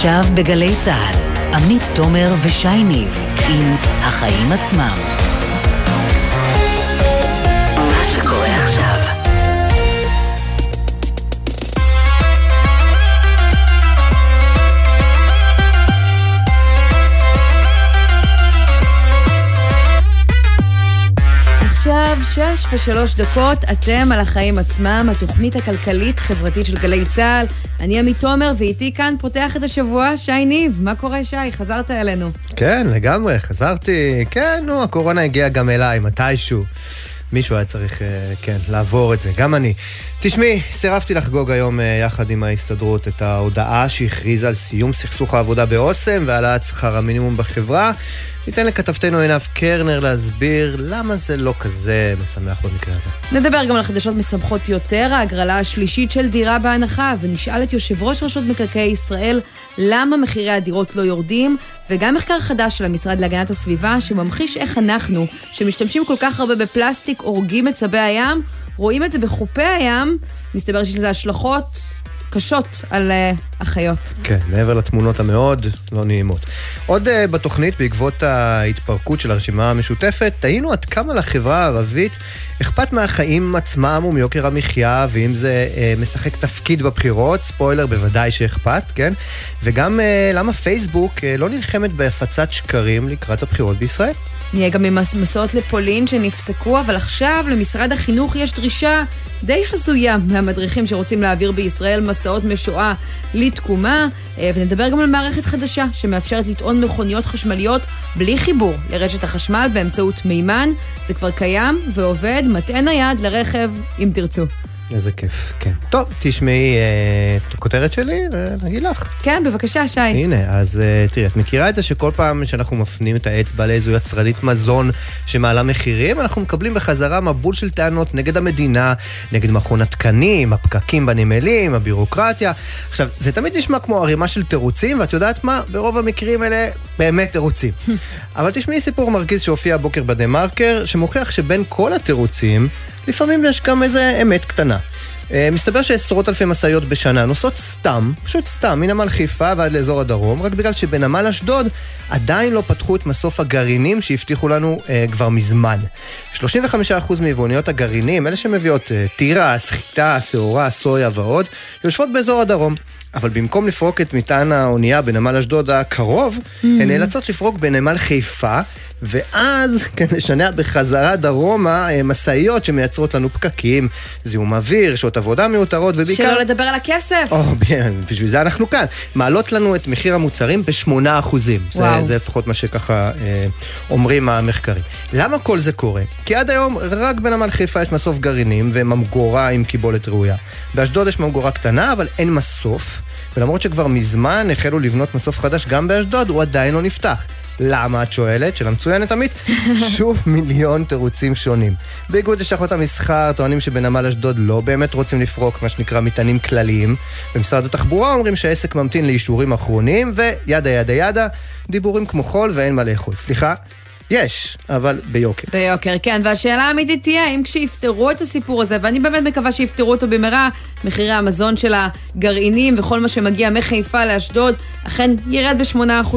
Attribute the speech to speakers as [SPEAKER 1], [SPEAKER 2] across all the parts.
[SPEAKER 1] עכשיו בגלי צה"ל, עמית תומר ושי ניב עם החיים עצמם.
[SPEAKER 2] שש ושלוש דקות, אתם על החיים עצמם, התוכנית הכלכלית-חברתית של גלי צה"ל. אני עמית תומר, ואיתי כאן פותח את השבוע שי ניב. מה קורה, שי? חזרת אלינו.
[SPEAKER 3] כן, לגמרי, חזרתי. כן, נו, הקורונה הגיעה גם אליי, מתישהו. מישהו היה צריך, אה, כן, לעבור את זה, גם אני. תשמעי, סירבתי לחגוג היום אה, יחד עם ההסתדרות את ההודעה שהכריזה על סיום סכסוך העבודה באוסם והעלאת שכר המינימום בחברה. ניתן לכתבתנו עינב קרנר להסביר למה זה לא כזה משמח במקרה הזה.
[SPEAKER 2] נדבר גם על חדשות משמחות יותר, ההגרלה השלישית של דירה בהנחה, ונשאל את יושב ראש רשות מקרקעי ישראל למה מחירי הדירות לא יורדים, וגם מחקר חדש של המשרד להגנת הסביבה, שממחיש איך אנחנו, שמשתמשים כל כך הרבה בפלסטיק, הורגים את צבי הים, רואים את זה בחופי הים, מסתבר שיש לזה השלכות קשות על uh, החיות.
[SPEAKER 3] כן, מעבר לתמונות המאוד לא נעימות. עוד uh, בתוכנית, בעקבות ההתפרקות של הרשימה המשותפת, תהינו עד כמה לחברה הערבית אכפת מהחיים עצמם ומיוקר המחיה, ואם זה uh, משחק תפקיד בבחירות, ספוילר, בוודאי שאכפת, כן? וגם למה פייסבוק לא נלחמת בהפצת שקרים לקראת הבחירות בישראל.
[SPEAKER 2] נהיה גם עם מסעות לפולין שנפסקו, אבל עכשיו למשרד החינוך יש דרישה די הזויה מהמדריכים שרוצים להעביר בישראל מסעות משואה לתקומה, אה, ונדבר גם על מערכת חדשה שמאפשרת לטעון מכוניות חשמליות בלי חיבור לרשת החשמל באמצעות מימן. זה כבר קיים ועובד, מטען נייד לרכב, אם תרצו.
[SPEAKER 3] איזה כיף, כן. טוב, תשמעי אה, את הכותרת שלי ונגיד לך.
[SPEAKER 2] כן, בבקשה, שי.
[SPEAKER 3] הנה, אז אה, תראי, את מכירה את זה שכל פעם שאנחנו מפנים את האצבע לאיזו יצרנית מזון שמעלה מחירים, אנחנו מקבלים בחזרה מבול של טענות נגד המדינה, נגד מכון התקנים, הפקקים בנמלים, הבירוקרטיה. עכשיו, זה תמיד נשמע כמו ערימה של תירוצים, ואת יודעת מה? ברוב המקרים האלה באמת תירוצים. אבל תשמעי סיפור מרגיז שהופיע הבוקר בדה מרקר, שמוכיח שבין כל התירוצים, לפעמים יש גם איזה אמת קטנה. אה, מסתבר שעשרות אלפי משאיות בשנה נוסעות סתם, פשוט סתם, מנמל חיפה ועד לאזור הדרום, רק בגלל שבנמל אשדוד עדיין לא פתחו את מסוף הגרעינים שהבטיחו לנו אה, כבר מזמן. 35% מיבואניות הגרעינים, אלה שמביאות אה, תירס, חיטה, שעורה, סויה ועוד, יושבות באזור הדרום. אבל במקום לפרוק את מטען האונייה בנמל אשדוד הקרוב, mm-hmm. הן נאלצות לפרוק בנמל חיפה, ואז כן, לשנע בחזרה דרומה אה, משאיות שמייצרות לנו פקקים, זיהום אוויר, שעות עבודה מיותרות, ובעיקר...
[SPEAKER 2] שלא לדבר על הכסף.
[SPEAKER 3] או, בשביל זה אנחנו כאן. מעלות לנו את מחיר המוצרים ב-8 אחוזים. זה, זה לפחות מה שככה אה, אומרים המחקרים. למה כל זה קורה? כי עד היום רק בנמל חיפה יש מסוף גרעינים וממגורה עם קיבולת ראויה. באשדוד יש ממגורה קטנה, אבל אין מסוף. ולמרות שכבר מזמן החלו לבנות מסוף חדש גם באשדוד, הוא עדיין לא נפתח. למה את שואלת? שאלה מצוינת עמית. שוב מיליון תירוצים שונים. באיגוד לשכות המסחר טוענים שבנמל אשדוד לא באמת רוצים לפרוק מה שנקרא מטענים כלליים. במשרד התחבורה אומרים שהעסק ממתין לאישורים אחרונים, וידה ידה ידה, דיבורים כמו חול ואין מה לאכול. סליחה, יש, אבל ביוקר.
[SPEAKER 2] ביוקר, כן. והשאלה האמיתית תהיה, האם כשיפתרו את הסיפור הזה, ואני באמת מקווה שיפתרו אותו במהרה, מחירי המזון של הגרעינים וכל מה שמגיע מחיפה לאשדוד, אכן ירד ב-8%?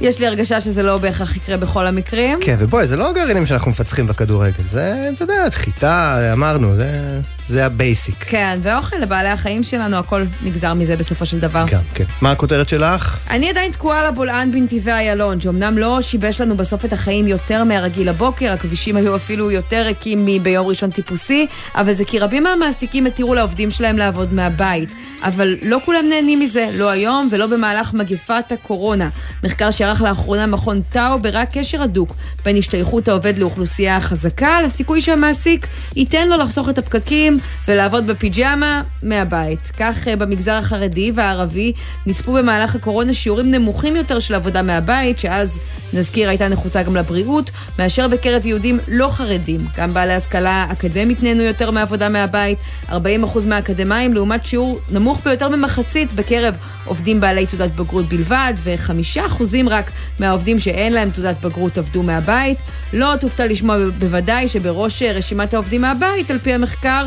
[SPEAKER 2] יש לי הרגשה שזה לא בהכרח יקרה בכל המקרים.
[SPEAKER 3] כן, ובואי, זה לא גרעינים שאנחנו מפצחים בכדורגל, זה, אתה יודע, חיטה, אמרנו, זה... זה ה basic.
[SPEAKER 2] כן, ואוכל לבעלי החיים שלנו, הכל נגזר מזה בסופו של דבר.
[SPEAKER 3] גם, כן. מה הכותרת שלך?
[SPEAKER 2] אני עדיין תקועה לבולען בנתיבי איילון, שאומנם לא שיבש לנו בסוף את החיים יותר מהרגיל הבוקר, הכבישים היו אפילו יותר ריקים מביום ראשון טיפוסי, אבל זה כי רבים מהמעסיקים התירו לעובדים שלהם לעבוד מהבית. אבל לא כולם נהנים מזה, לא היום ולא במהלך מגפת הקורונה. מחקר שערך לאחרונה מכון טאו ברק קשר הדוק בין השתייכות העובד לאוכלוסייה החזקה לסיכוי שהמעסיק ייתן לו לחסוך את הפקקים ולעבוד בפיג'מה מהבית. כך אה, במגזר החרדי והערבי נצפו במהלך הקורונה שיעורים נמוכים יותר של עבודה מהבית, שאז, נזכיר, הייתה נחוצה גם לבריאות, מאשר בקרב יהודים לא חרדים. גם בעלי השכלה אקדמית נהנו יותר מעבודה מהבית, 40% מהאקדמאים, לעומת שיעור נמוך ביותר ממחצית בקרב עובדים בעלי תעודת בגרות בלבד, ו-5% רק מהעובדים שאין להם תעודת בגרות עבדו מהבית. לא תופתע לשמוע בוודאי שבראש רשימת העובדים מהבית, על פי המחקר,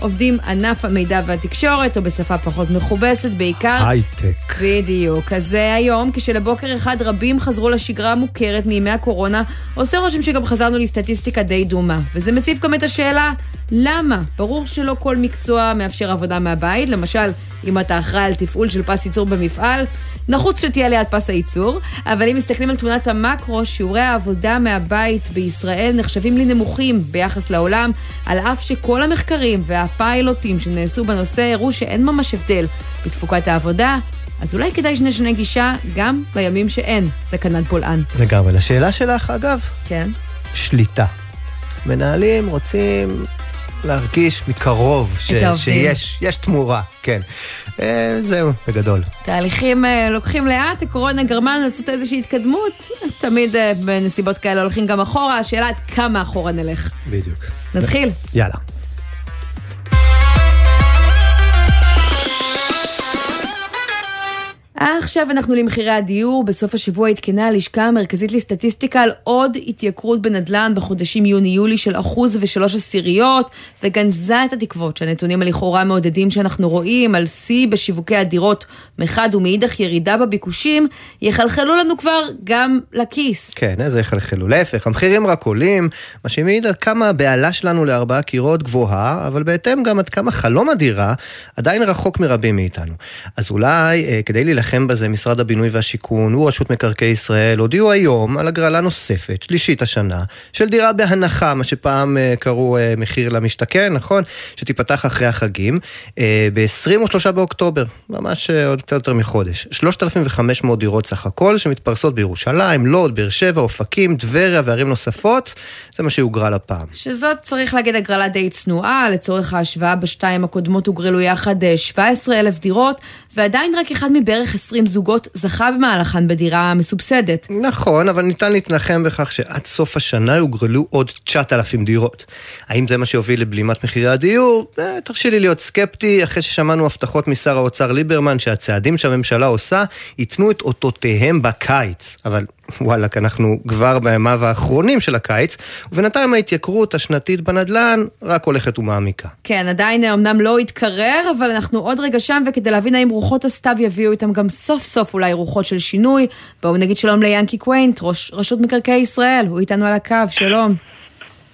[SPEAKER 2] עובדים ענף המידע והתקשורת, או בשפה פחות מכובסת, בעיקר...
[SPEAKER 3] הייטק.
[SPEAKER 2] בדיוק. אז אה, היום, כשלבוקר אחד רבים חזרו לשגרה המוכרת מימי הקורונה, עושה רושם שגם חזרנו לסטטיסטיקה די דומה. וזה מציב גם את השאלה, למה? ברור שלא כל מקצוע מאפשר עבודה מהבית, למשל, אם אתה אחראי על תפעול של פס ייצור במפעל, נחוץ שתהיה ליד פס הייצור, אבל אם מסתכלים על תמונת המקרו, שיעורי העבודה מהבית בישראל נחשבים לנמוכים ביחס לעולם, על אף שכל המחקרים והפיילוטים שנעשו בנושא הראו שאין ממש הבדל בתפוקת העבודה, אז אולי כדאי שנשנה גישה גם בימים שאין סכנת בולען.
[SPEAKER 3] לגמרי. לשאלה שלך, אגב,
[SPEAKER 2] כן.
[SPEAKER 3] שליטה. מנהלים רוצים להרגיש מקרוב ש-. שיש יש תמורה, כן. אה, זהו, בגדול.
[SPEAKER 2] תהליכים אה, לוקחים לאט, הקורונה גרמה לנו לעשות איזושהי התקדמות. תמיד אה, בנסיבות כאלה הולכים גם אחורה, השאלה עד כמה אחורה נלך.
[SPEAKER 3] בדיוק.
[SPEAKER 2] נתחיל.
[SPEAKER 3] יאללה.
[SPEAKER 2] עכשיו אנחנו למחירי הדיור. בסוף השבוע עדכנה הלשכה המרכזית לסטטיסטיקה על עוד התייקרות בנדל"ן בחודשים יוני-יולי של אחוז ושלוש עשיריות, וגנזה את התקוות שהנתונים הלכאורה מעודדים שאנחנו רואים על שיא בשיווקי הדירות מחד ומאידך ירידה בביקושים, יחלחלו לנו כבר גם לכיס.
[SPEAKER 3] כן, איזה יחלחלו. להפך, המחירים רק עולים, מה שמעיד עד כמה הבהלה שלנו לארבעה קירות גבוהה, אבל בהתאם גם עד כמה חלום הדירה עדיין רחוק מרבים מאיתנו. אז אולי, אה, כדי להילחם בזה, משרד הבינוי והשיכון ורשות מקרקעי ישראל הודיעו היום על הגרלה נוספת, שלישית השנה, של דירה בהנחה, מה שפעם אה, קראו אה, מחיר למשתכן, נכון? שתיפתח אחרי החגים, אה, ב-23 באוקטובר, ממש עוד קצת יותר מחודש. 3,500 דירות סך הכל, שמתפרסות בירושלים, לוד, באר שבע, אופקים, טבריה וערים נוספות, זה מה שהוגרל הפעם.
[SPEAKER 2] שזאת, צריך להגיד, הגרלה די צנועה, לצורך ההשוואה בשתיים הקודמות הוגרלו יחד אה, 17 אלף דירות, ועדיין רק אחד מבערך 20 זוגות זכה במהלכן בדירה מסובסדת.
[SPEAKER 3] נכון, אבל ניתן להתנחם בכך שעד סוף השנה יוגרלו עוד 9,000 דירות. האם זה מה שיוביל לבלימת מחירי הדיור? אה, תרשי לי להיות סקפטי, אחרי ששמענו הבטחות משר האוצר ליברמן שהצעדים שהממשלה עושה ייתנו את אותותיהם בקיץ. אבל וואלק, אנחנו כבר בימיו האחרונים של הקיץ, ובינתיים ההתייקרות השנתית בנדל"ן רק הולכת ומעמיקה.
[SPEAKER 2] כן, עדיין אה, אמנם לא התקרר, אבל אנחנו עוד רגע שם, וכדי להבין האם רוחות הסתיו יביאו איתם גם סוף סוף אולי רוחות של שינוי, בואו נגיד שלום ליאנקי קווינט, ראש רשות מקרקעי ישראל, הוא איתנו על הקו, שלום.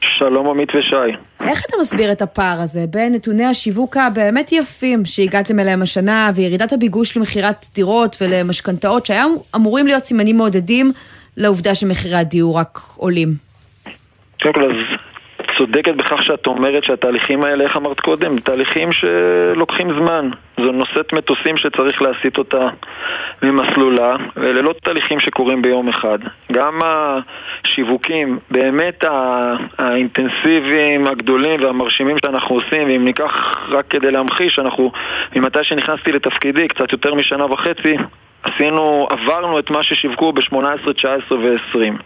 [SPEAKER 4] שלום עמית ושי.
[SPEAKER 2] איך אתה מסביר את הפער הזה בין נתוני השיווק הבאמת יפים שהגעתם אליהם השנה וירידת הביקוש למכירת דירות ולמשכנתאות שהיו אמורים להיות סימנים מעודדים לעובדה שמחירי הדיור רק עולים?
[SPEAKER 4] קודם כל, אז צודקת בכך שאת אומרת שהתהליכים האלה, איך אמרת קודם, תהליכים שלוקחים זמן. זו נושאת מטוסים שצריך להסיט אותה ממסלולה, ואלה לא תהליכים שקורים ביום אחד. גם השיווקים, באמת האינטנסיביים, הגדולים והמרשימים שאנחנו עושים, ואם ניקח רק כדי להמחיש, אנחנו, ממתי שנכנסתי לתפקידי, קצת יותר משנה וחצי, עשינו, עברנו את מה ששיווקו ב-18, 19 ו-20.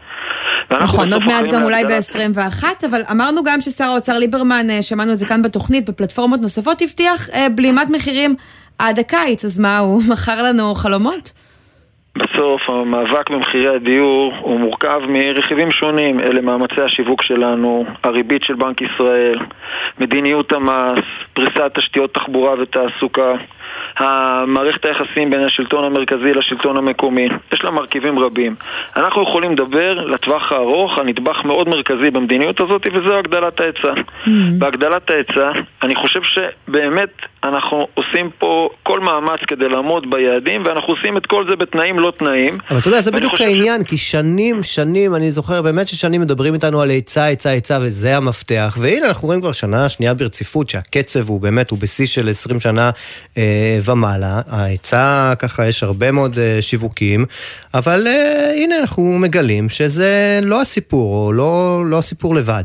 [SPEAKER 2] נכון, עוד מעט גם אולי ב-21, אבל אמרנו גם ששר האוצר ליברמן, אה, שמענו את זה כאן בתוכנית, בפלטפורמות נוספות, הבטיח אה, בלימת מחירים עד הקיץ, אז מה, הוא מכר לנו חלומות?
[SPEAKER 4] בסוף המאבק במחירי הדיור הוא מורכב מרכיבים שונים, אלה מאמצי השיווק שלנו, הריבית של בנק ישראל, מדיניות המס, פריסת תשתיות תחבורה ותעסוקה, המערכת היחסים בין השלטון המרכזי לשלטון המקומי, יש לה מרכיבים רבים. אנחנו יכולים לדבר לטווח הארוך על נדבך מאוד מרכזי במדיניות הזאת וזו הגדלת ההיצע. בהגדלת ההיצע, אני חושב שבאמת אנחנו עושים פה כל מאמץ כדי לעמוד ביעדים ואנחנו עושים את כל זה בתנאים לא תנאים.
[SPEAKER 3] אבל אתה יודע, זה בדיוק העניין, כי שנים, שנים, אני זוכר באמת ששנים מדברים איתנו על היצע, היצע, היצע, וזה המפתח. והנה, אנחנו רואים כבר שנה שנייה ברציפות, שהקצב הוא באמת, הוא בשיא של 20 שנה אה, ומעלה. ההיצע, ככה, יש הרבה מאוד אה, שיווקים, אבל אה, הנה, אנחנו מגלים שזה לא הסיפור, או לא, לא הסיפור לבד.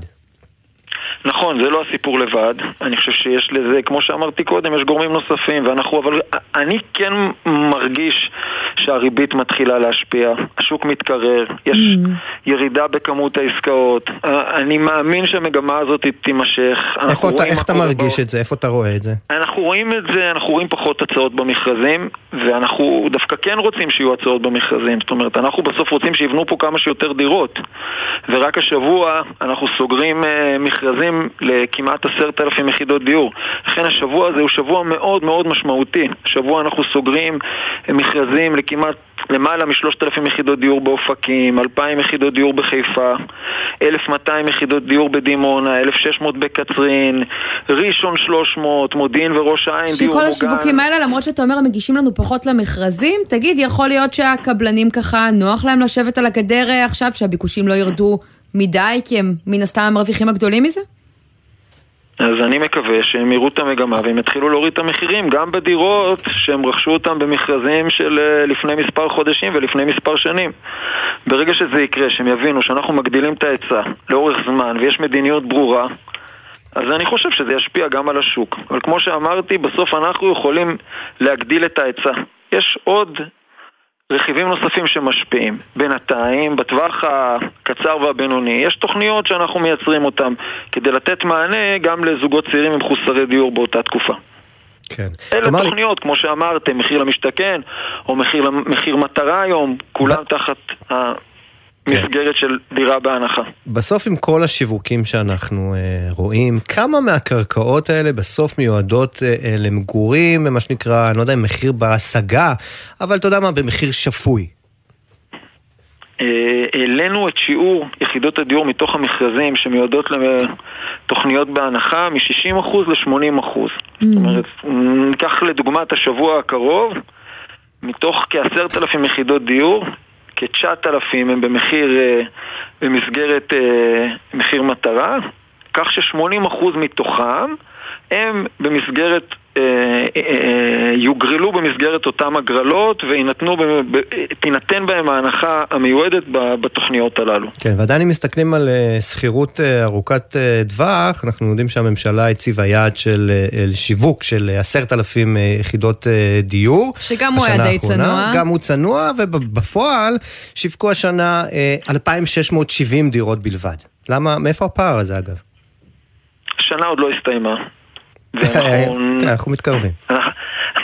[SPEAKER 4] נכון, זה לא הסיפור לבד. אני חושב שיש לזה, כמו שאמרתי קודם, יש גורמים נוספים, ואנחנו, אבל אני כן מרגיש שהריבית מתחילה להשפיע, השוק מתקרר, יש mm. ירידה בכמות העסקאות. אה, אני מאמין שהמגמה הזאת תימשך.
[SPEAKER 3] איפה אתה, איך אתה מרגיש בו... את זה? איפה אתה רואה את זה?
[SPEAKER 4] אנחנו רואים את זה, אנחנו רואים פחות הצעות במכרזים, ואנחנו דווקא כן רוצים שיהיו הצעות במכרזים. זאת אומרת, אנחנו בסוף רוצים שיבנו פה כמה שיותר דירות. ורק השבוע אנחנו סוגרים uh, מכרזים לכמעט עשרת אלפים יחידות דיור. לכן השבוע הזה הוא שבוע מאוד מאוד משמעותי. השבוע אנחנו סוגרים מכרזים לכמעט למעלה משלושת אלפים יחידות דיור באופקים, אלפיים יחידות דיור בחיפה, אלף מאתיים יחידות דיור בדימונה, אלף שש מאות בקצרין, ראשון שלוש מאות, מודיעין וראש העין, דיור
[SPEAKER 2] מוגן. שכל השיווקים האלה, למרות שאתה אומר, מגישים לנו פחות למכרזים, תגיד, יכול להיות שהקבלנים ככה, נוח להם לשבת על הגדר אה, עכשיו, שהביקושים לא ירדו מדי, כי הם מן הסתם המרוויחים הגדולים מזה?
[SPEAKER 4] אז אני מקווה שהם יראו את המגמה והם יתחילו להוריד את המחירים גם בדירות שהם רכשו אותם במכרזים של אה, לפני מספר חודשים ולפני מספר שנים. ברגע שזה יקרה, שהם יבינו שאנחנו מגדילים את ההיצע לאורך זמן ויש מדיניות ברורה, אז אני חושב שזה ישפיע גם על השוק. אבל כמו שאמרתי, בסוף אנחנו יכולים להגדיל את ההיצע. יש עוד רכיבים נוספים שמשפיעים. בינתיים, בטווח הקצר והבינוני, יש תוכניות שאנחנו מייצרים אותן כדי לתת מענה גם לזוגות צעירים ומחוסרי דיור באותה תקופה.
[SPEAKER 3] כן.
[SPEAKER 4] אלה תוכניות, לי... כמו שאמרתם, מחיר למשתכן, או מחיר, מחיר מטרה היום, כולם ב... תחת. מסגרת של דירה בהנחה.
[SPEAKER 3] בסוף עם כל השיווקים שאנחנו אה, רואים, כמה מהקרקעות האלה בסוף מיועדות אה, אה, למגורים, מה שנקרא, אני לא יודע אם מחיר בהשגה, אבל אתה יודע מה, במחיר שפוי.
[SPEAKER 4] אה, העלינו את שיעור יחידות הדיור מתוך המכרזים שמיועדות לתוכניות בהנחה מ-60% ל-80%. Mm. זאת אומרת, ניקח לדוגמה את השבוע הקרוב, מתוך כ-10,000 יחידות דיור, כ-9,000 הם במחיר, אה, במסגרת אה, מחיר מטרה, כך ש-80% מתוכם הם במסגרת, יוגרלו במסגרת אותם הגרלות ותינתן בהם ההנחה המיועדת בתוכניות הללו.
[SPEAKER 3] כן, ועדיין אם מסתכלים על שכירות ארוכת טווח, אנחנו יודעים שהממשלה הציבה יעד של שיווק של עשרת אלפים יחידות דיור.
[SPEAKER 2] שגם הוא היה די צנוע.
[SPEAKER 3] גם הוא צנוע, ובפועל שיווקו השנה 2,670 דירות בלבד. למה, מאיפה הפער הזה אגב?
[SPEAKER 4] השנה עוד לא הסתיימה.
[SPEAKER 3] כן, אנחנו מתקרבים.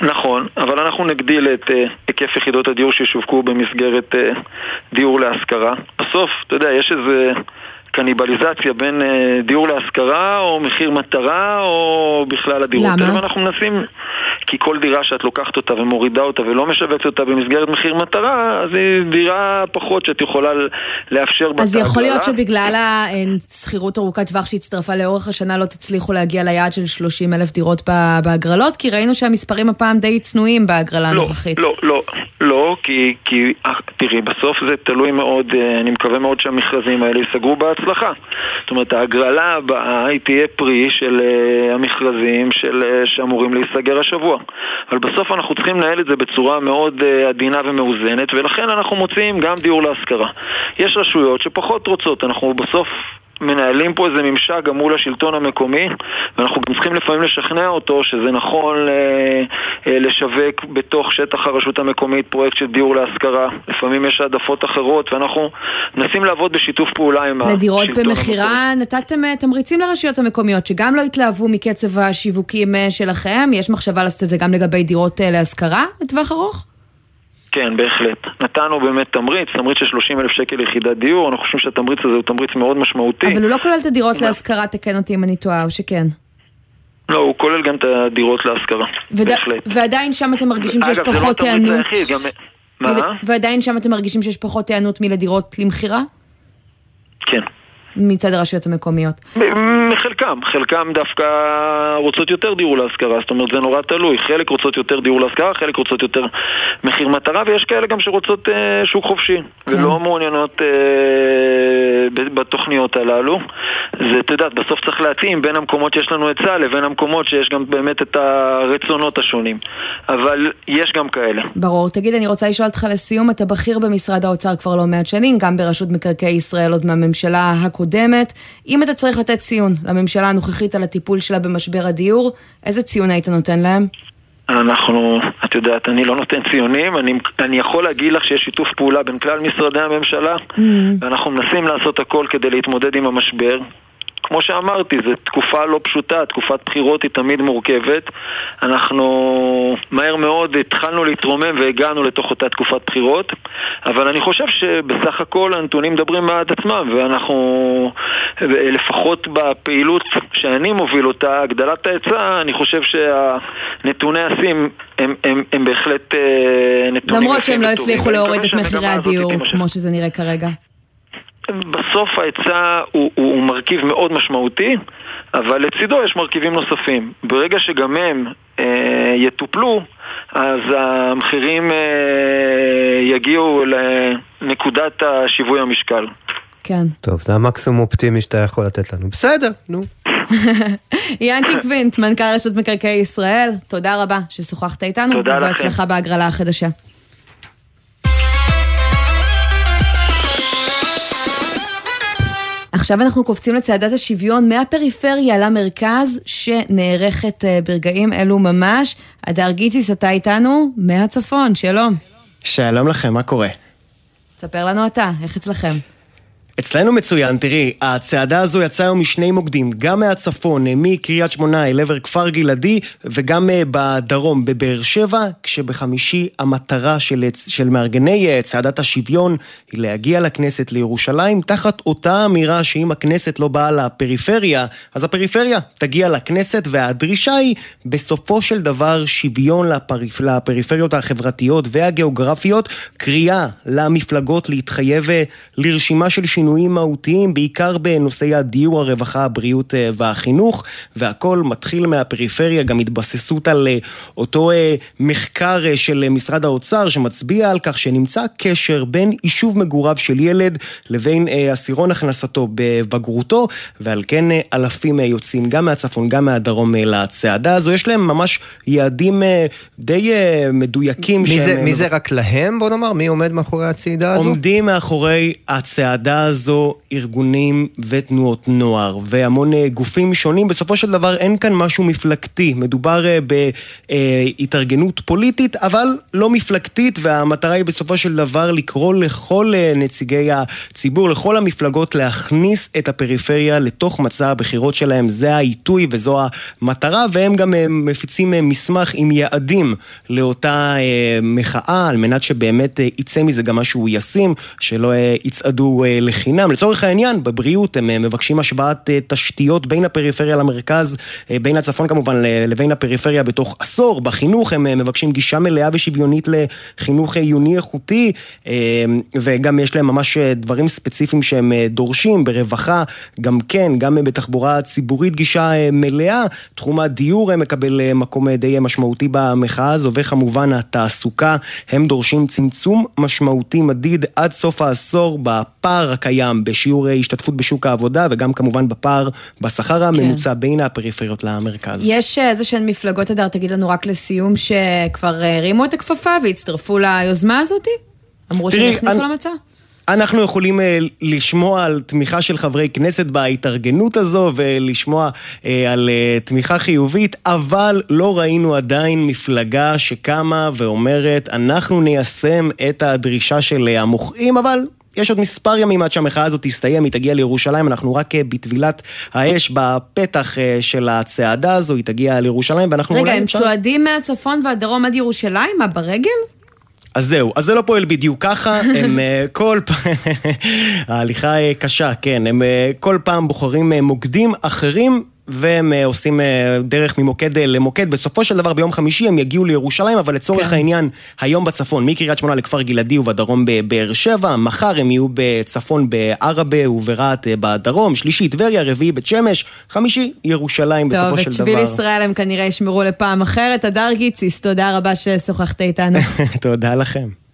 [SPEAKER 4] נכון, אבל אנחנו נגדיל את uh, היקף יחידות הדיור שישווקו במסגרת uh, דיור להשכרה. בסוף, אתה יודע, יש איזה קניבליזציה בין uh, דיור להשכרה או מחיר מטרה או בכלל הדירות.
[SPEAKER 2] למה?
[SPEAKER 4] ואנחנו מנסים, כי כל דירה שאת לוקחת אותה ומורידה אותה ולא משווקת אותה במסגרת מחיר מטרה, אז היא דירה פחות שאת יכולה לאפשר
[SPEAKER 2] בתא אז יכול להיות שבגלל השכירות ארוכת טווח שהצטרפה לאורך השנה לא תצליחו להגיע ליעד של 30 אלף דירות בהגרלות? כי ראינו שהמספרים הפעם די צנועים בהגרלה
[SPEAKER 4] לא,
[SPEAKER 2] הנוכחית.
[SPEAKER 4] לא, לא, לא, כי, כי אה, תראי, בסוף זה תלוי מאוד, אה, אני מקווה מאוד שהמכרזים האלה ייסגרו בהצלחה. זאת אומרת, ההגרלה הבאה היא תהיה פרי של uh, המכרזים של, שאמורים להיסגר השבוע. אבל בסוף אנחנו צריכים לנהל את זה בצורה מאוד uh, עדינה ומאוזנת, ולכן אנחנו מוצאים גם דיור להשכרה. יש רשויות שפחות רוצות, אנחנו בסוף מנהלים פה איזה ממשק גם מול השלטון המקומי ואנחנו גם צריכים לפעמים לשכנע אותו שזה נכון אה, אה, לשווק בתוך שטח הרשות המקומית פרויקט של דיור להשכרה לפעמים יש העדפות אחרות ואנחנו מנסים לעבוד בשיתוף פעולה עם השלטון
[SPEAKER 2] המקומי. לדירות במכירה נתתם אה, תמריצים לרשויות המקומיות שגם לא התלהבו מקצב השיווקים שלכם יש מחשבה לעשות את זה גם לגבי דירות להשכרה לטווח ארוך?
[SPEAKER 4] כן, בהחלט. נתנו באמת תמריץ, תמריץ של 30 אלף שקל יחידת דיור, אנחנו חושבים שהתמריץ הזה הוא תמריץ מאוד משמעותי.
[SPEAKER 2] אבל הוא לא כולל את הדירות להשכרה, תקן אותי אם אני טועה, או שכן?
[SPEAKER 4] לא, הוא כולל גם את הדירות להשכרה, וד... בהחלט.
[SPEAKER 2] ועדיין שם אתם מרגישים שיש פחות היענות? אגב, זה לא התמריץ היחיד, גם... מה? ועדיין שם אתם מרגישים שיש פחות היענות מלדירות למכירה?
[SPEAKER 4] כן.
[SPEAKER 2] מצד הרשויות המקומיות?
[SPEAKER 4] חלקם, חלקם דווקא רוצות יותר דיור להשכרה, זאת אומרת זה נורא תלוי, חלק רוצות יותר דיור להשכרה, חלק רוצות יותר מחיר מטרה ויש כאלה גם שרוצות אה, שוק חופשי כן. ולא מעוניינות אה, בתוכניות הללו. זה, את יודעת, בסוף צריך להתאים בין המקומות שיש לנו היצע לבין המקומות שיש גם באמת את הרצונות השונים, אבל יש גם כאלה.
[SPEAKER 2] ברור. תגיד, אני רוצה לשאול אותך לסיום, אתה בכיר במשרד האוצר כבר לא מעט שנים, גם ברשות מקרקעי ישראל עוד מהממשלה הקודמת. הקודמת. אם אתה צריך לתת ציון לממשלה הנוכחית על הטיפול שלה במשבר הדיור, איזה ציון היית נותן להם?
[SPEAKER 4] אנחנו, את יודעת, אני לא נותן ציונים, אני, אני יכול להגיד לך שיש שיתוף פעולה בין כלל משרדי הממשלה, mm-hmm. ואנחנו מנסים לעשות הכל כדי להתמודד עם המשבר. כמו שאמרתי, זו תקופה לא פשוטה, תקופת בחירות היא תמיד מורכבת. אנחנו מהר מאוד התחלנו להתרומם והגענו לתוך אותה תקופת בחירות, אבל אני חושב שבסך הכל הנתונים מדברים בעד עצמם, ואנחנו, לפחות בפעילות שאני מוביל אותה, הגדלת ההיצע, אני חושב שהנתוני השיא הם, הם, הם בהחלט אה, נתונים
[SPEAKER 2] למרות שהם לא הצליחו להוריד את מחירי הדיור, כמו שזה נראה כרגע.
[SPEAKER 4] בסוף ההיצע הוא, הוא, הוא מרכיב מאוד משמעותי, אבל לצידו יש מרכיבים נוספים. ברגע שגם הם אה, יטופלו, אז המחירים אה, יגיעו לנקודת השיווי המשקל.
[SPEAKER 2] כן.
[SPEAKER 3] טוב, זה המקסימום אופטימי שאתה יכול לתת לנו. בסדר, נו.
[SPEAKER 2] ינקי קווינט, מנכ"ל רשות מקרקעי ישראל, תודה רבה ששוחחת איתנו.
[SPEAKER 4] תודה לכם.
[SPEAKER 2] ובהצלחה בהגרלה החדשה. עכשיו אנחנו קופצים לצעדת השוויון מהפריפריה למרכז, שנערכת אה, ברגעים אלו ממש. הדר גיציס, אתה איתנו מהצפון, שלום.
[SPEAKER 5] שלום לכם, מה קורה?
[SPEAKER 2] ספר לנו אתה, איך אצלכם?
[SPEAKER 5] אצלנו מצוין, תראי, הצעדה הזו יצאה היום משני מוקדים, גם מהצפון, אה, מקריית שמונה אל עבר כפר גלעדי, וגם אה, בדרום, בבאר שבע, כשבחמישי המטרה של, של מארגני אה, צעדת השוויון היא להגיע לכנסת לירושלים, תחת אותה אמירה שאם הכנסת לא באה לפריפריה, אז הפריפריה תגיע לכנסת, והדרישה היא בסופו של דבר שוויון לפריפ... לפריפריות החברתיות והגיאוגרפיות, קריאה למפלגות להתחייב לרשימה של שינויים. שינויים מהותיים, בעיקר בנושאי הדיור, הרווחה, הבריאות אה, והחינוך, והכל מתחיל מהפריפריה, גם התבססות על אה, אותו אה, מחקר של משרד האוצר, שמצביע על כך שנמצא קשר בין יישוב מגוריו של ילד לבין עשירון הכנסתו בבגרותו, ועל כן אלפים יוצאים גם מהצפון, גם מהדרום לצעדה הזו. יש להם ממש יעדים די מדויקים.
[SPEAKER 3] מי, שהם... זה, מי זה רק להם, בוא נאמר? מי עומד מאחורי הצעידה הזו?
[SPEAKER 5] עומדים מאחורי הצעדה הזו. הזו ארגונים ותנועות נוער והמון אה, גופים שונים. בסופו של דבר אין כאן משהו מפלגתי, מדובר אה, בהתארגנות פוליטית, אבל לא מפלגתית, והמטרה היא בסופו של דבר לקרוא לכל אה, נציגי הציבור, לכל המפלגות, להכניס את הפריפריה לתוך מצע הבחירות שלהם. זה העיתוי וזו המטרה, והם גם מפיצים מסמך עם יעדים לאותה מחאה, על מנת שבאמת יצא מזה גם משהו ישים, שלא יצעדו לחינוך. חינם. לצורך העניין, בבריאות הם אה, מבקשים השוואת אה, תשתיות בין הפריפריה למרכז, אה, בין הצפון כמובן לבין הפריפריה בתוך עשור. בחינוך הם מבקשים גישה מלאה ושוויונית לחינוך עיוני איכותי, וגם יש להם ממש דברים ספציפיים שהם דורשים, ברווחה, גם כן, גם בתחבורה ציבורית גישה מלאה. תחום הדיור מקבל מקום די משמעותי במחאה הזו, וכמובן התעסוקה, הם דורשים צמצום משמעותי מדיד עד סוף העשור בפער הקיים. קיים בשיעור השתתפות בשוק העבודה וגם כמובן בפער בשכר הממוצע כן. בין הפריפריות למרכז.
[SPEAKER 2] יש איזה שהן מפלגות, אדר, תגיד לנו רק לסיום, שכבר הרימו את הכפפה והצטרפו ליוזמה הזאת? אמרו שהם יכניסו אני... למצע?
[SPEAKER 5] אנחנו יכולים uh, לשמוע על תמיכה של חברי כנסת בהתארגנות הזו ולשמוע על תמיכה חיובית, אבל לא ראינו עדיין מפלגה שקמה ואומרת, אנחנו ניישם את הדרישה של המוחים, אבל יש עוד מספר ימים עד שהמחאה הזאת תסתיים, היא תגיע לירושלים, אנחנו רק אה, בטבילת האש בפתח אה, של הצעדה הזו, היא תגיע לירושלים, ואנחנו
[SPEAKER 2] רגע, הם אפשר... צועדים מהצפון והדרום עד ירושלים? מה, ברגל?
[SPEAKER 5] אז זהו, אז זה לא פועל בדיוק ככה, הם אה, כל פעם, ההליכה קשה, כן, הם כל פעם בוחרים מוקדים אחרים והם אה, עושים אה, דרך ממוקד אה, למוקד. בסופו של דבר ביום חמישי הם יגיעו לירושלים, אבל לצורך כן. העניין, היום בצפון, מקריית שמונה לכפר גלעדי ובדרום בבאר שבע, מחר הם יהיו בצפון בעראבה וברהט בדרום, שלישי טבריה, רביעי בית שמש, חמישי ירושלים טוב, בסופו של דבר.
[SPEAKER 2] טוב, את שביל ישראל הם כנראה ישמרו לפעם אחרת. הדר גיציס, תודה רבה ששוחחת איתנו.
[SPEAKER 5] תודה לכם.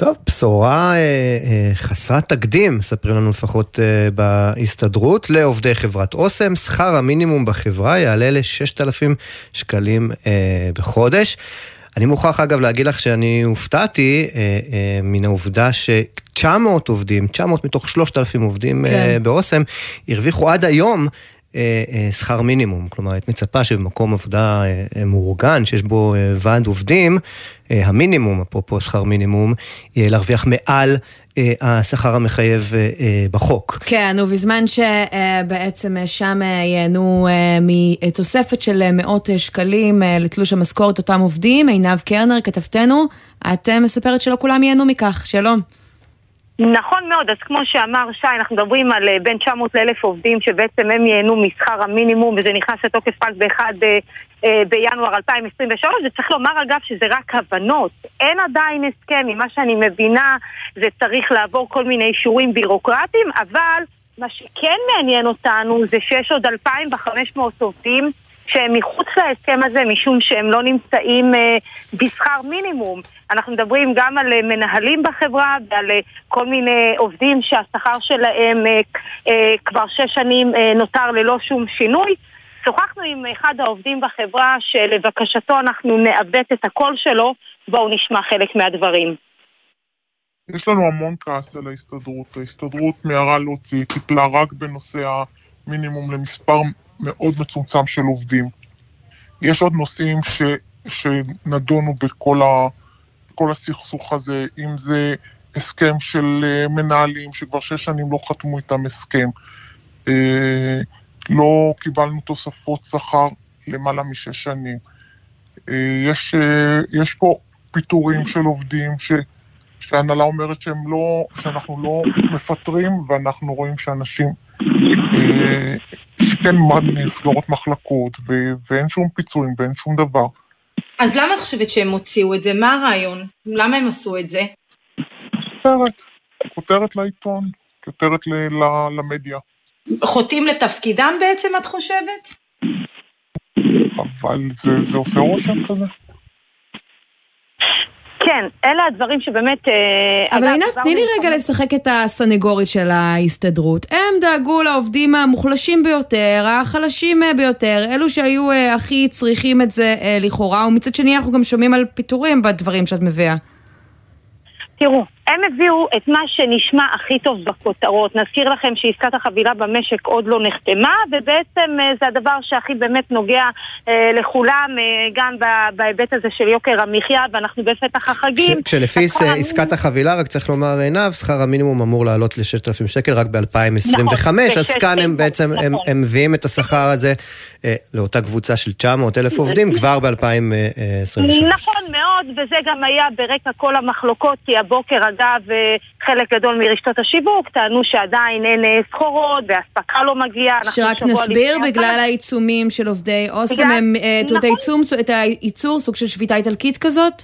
[SPEAKER 3] טוב, בשורה אה, אה, חסרת תקדים, מספרים לנו לפחות אה, בהסתדרות, לעובדי חברת אוסם, שכר המינימום בחברה יעלה ל-6,000 שקלים אה, בחודש. אני מוכרח אגב להגיד לך שאני הופתעתי אה, אה, מן העובדה ש-900 עובדים, 900 מתוך 3,000 עובדים כן. אה, באוסם, הרוויחו עד היום שכר מינימום. כלומר, את מצפה שבמקום עבודה מאורגן, שיש בו ועד עובדים, המינימום, אפרופו שכר מינימום, להרוויח מעל השכר המחייב בחוק.
[SPEAKER 2] כן, ובזמן שבעצם שם ייהנו מתוספת של מאות שקלים לתלוש המשכורת אותם עובדים, עינב קרנר, כתבתנו, את מספרת שלא כולם ייהנו מכך. שלום.
[SPEAKER 6] נכון מאוד, אז כמו שאמר שי, אנחנו מדברים על בין 900 ל-1,000 עובדים שבעצם הם ייהנו משכר המינימום וזה נכנס לתוקף רק ב-1 בינואר 2023, וצריך לומר אגב שזה רק הבנות, אין עדיין הסכם, ממה שאני מבינה זה צריך לעבור כל מיני אישורים בירוקרטיים, אבל מה שכן מעניין אותנו זה שיש עוד 2,500 עובדים שהם מחוץ להסכם הזה משום שהם לא נמצאים אה, בשכר מינימום. אנחנו מדברים גם על אה, מנהלים בחברה ועל אה, כל מיני עובדים שהשכר שלהם כבר שש שנים נותר ללא שום שינוי. שוחחנו עם אחד העובדים בחברה שלבקשתו אנחנו נעוות את הקול שלו, בואו נשמע חלק מהדברים.
[SPEAKER 7] יש לנו המון כעס על ההסתדרות. ההסתדרות מיהרה להוציא, טיפלה רק בנושא המינימום למספר מאוד מצומצם של עובדים. יש עוד נושאים ש, שנדונו בכל, ה, בכל הסכסוך הזה, אם זה הסכם של מנהלים שכבר שש שנים לא חתמו איתם הסכם. לא קיבלנו תוספות שכר למעלה משש שנים. יש, יש פה פיטורים של עובדים ש, שההנהלה אומרת שהם לא, שאנחנו לא מפטרים ואנחנו רואים שאנשים שכן נסגרות מחלקות ו, ואין שום פיצויים ואין שום דבר.
[SPEAKER 8] אז למה את חושבת שהם הוציאו את זה? מה הרעיון? למה הם עשו את זה?
[SPEAKER 7] כותרת, כותרת לעיתון, כותרת למדיה.
[SPEAKER 8] חוטאים לתפקידם בעצם, את חושבת?
[SPEAKER 7] אבל זה, זה עושה רושם כזה.
[SPEAKER 6] כן, אלה הדברים שבאמת...
[SPEAKER 2] אבל עינב, תני לי רגע לשחק את הסנגורית של ההסתדרות. הם דאגו לעובדים המוחלשים ביותר, החלשים ביותר, אלו שהיו הכי צריכים את זה לכאורה, ומצד שני אנחנו גם שומעים על פיטורים בדברים שאת מביאה.
[SPEAKER 6] תראו, הם הביאו את מה שנשמע הכי טוב בכותרות. נזכיר לכם שעסקת החבילה במשק עוד לא נחתמה, ובעצם זה הדבר שהכי באמת נוגע אה, לכולם, אה, גם בהיבט הזה של יוקר המחיה, ואנחנו בפתח החגים.
[SPEAKER 3] כש, כשלפי עסקת החבילה, רק צריך לומר עינב, שכר המינימום אמור לעלות ל-6,000 שקל רק ב-2025, נכון, אז כאן הם בעצם, נכון. הם, הם מביאים את השכר הזה אה, לאותה קבוצה של 900 אלף עובדים כבר ב-2023.
[SPEAKER 6] נכון מאוד, וזה גם היה ברקע כל המחלוקות, כי הבוקר, אגב, חלק גדול מרשתות השיווק טענו שעדיין אין סחורות והאספקה לא מגיעה.
[SPEAKER 2] שרק נסביר, בגלל העיצומים של עובדי אוסם, הם את נכון. הייצור, סוג של שביתה איטלקית כזאת?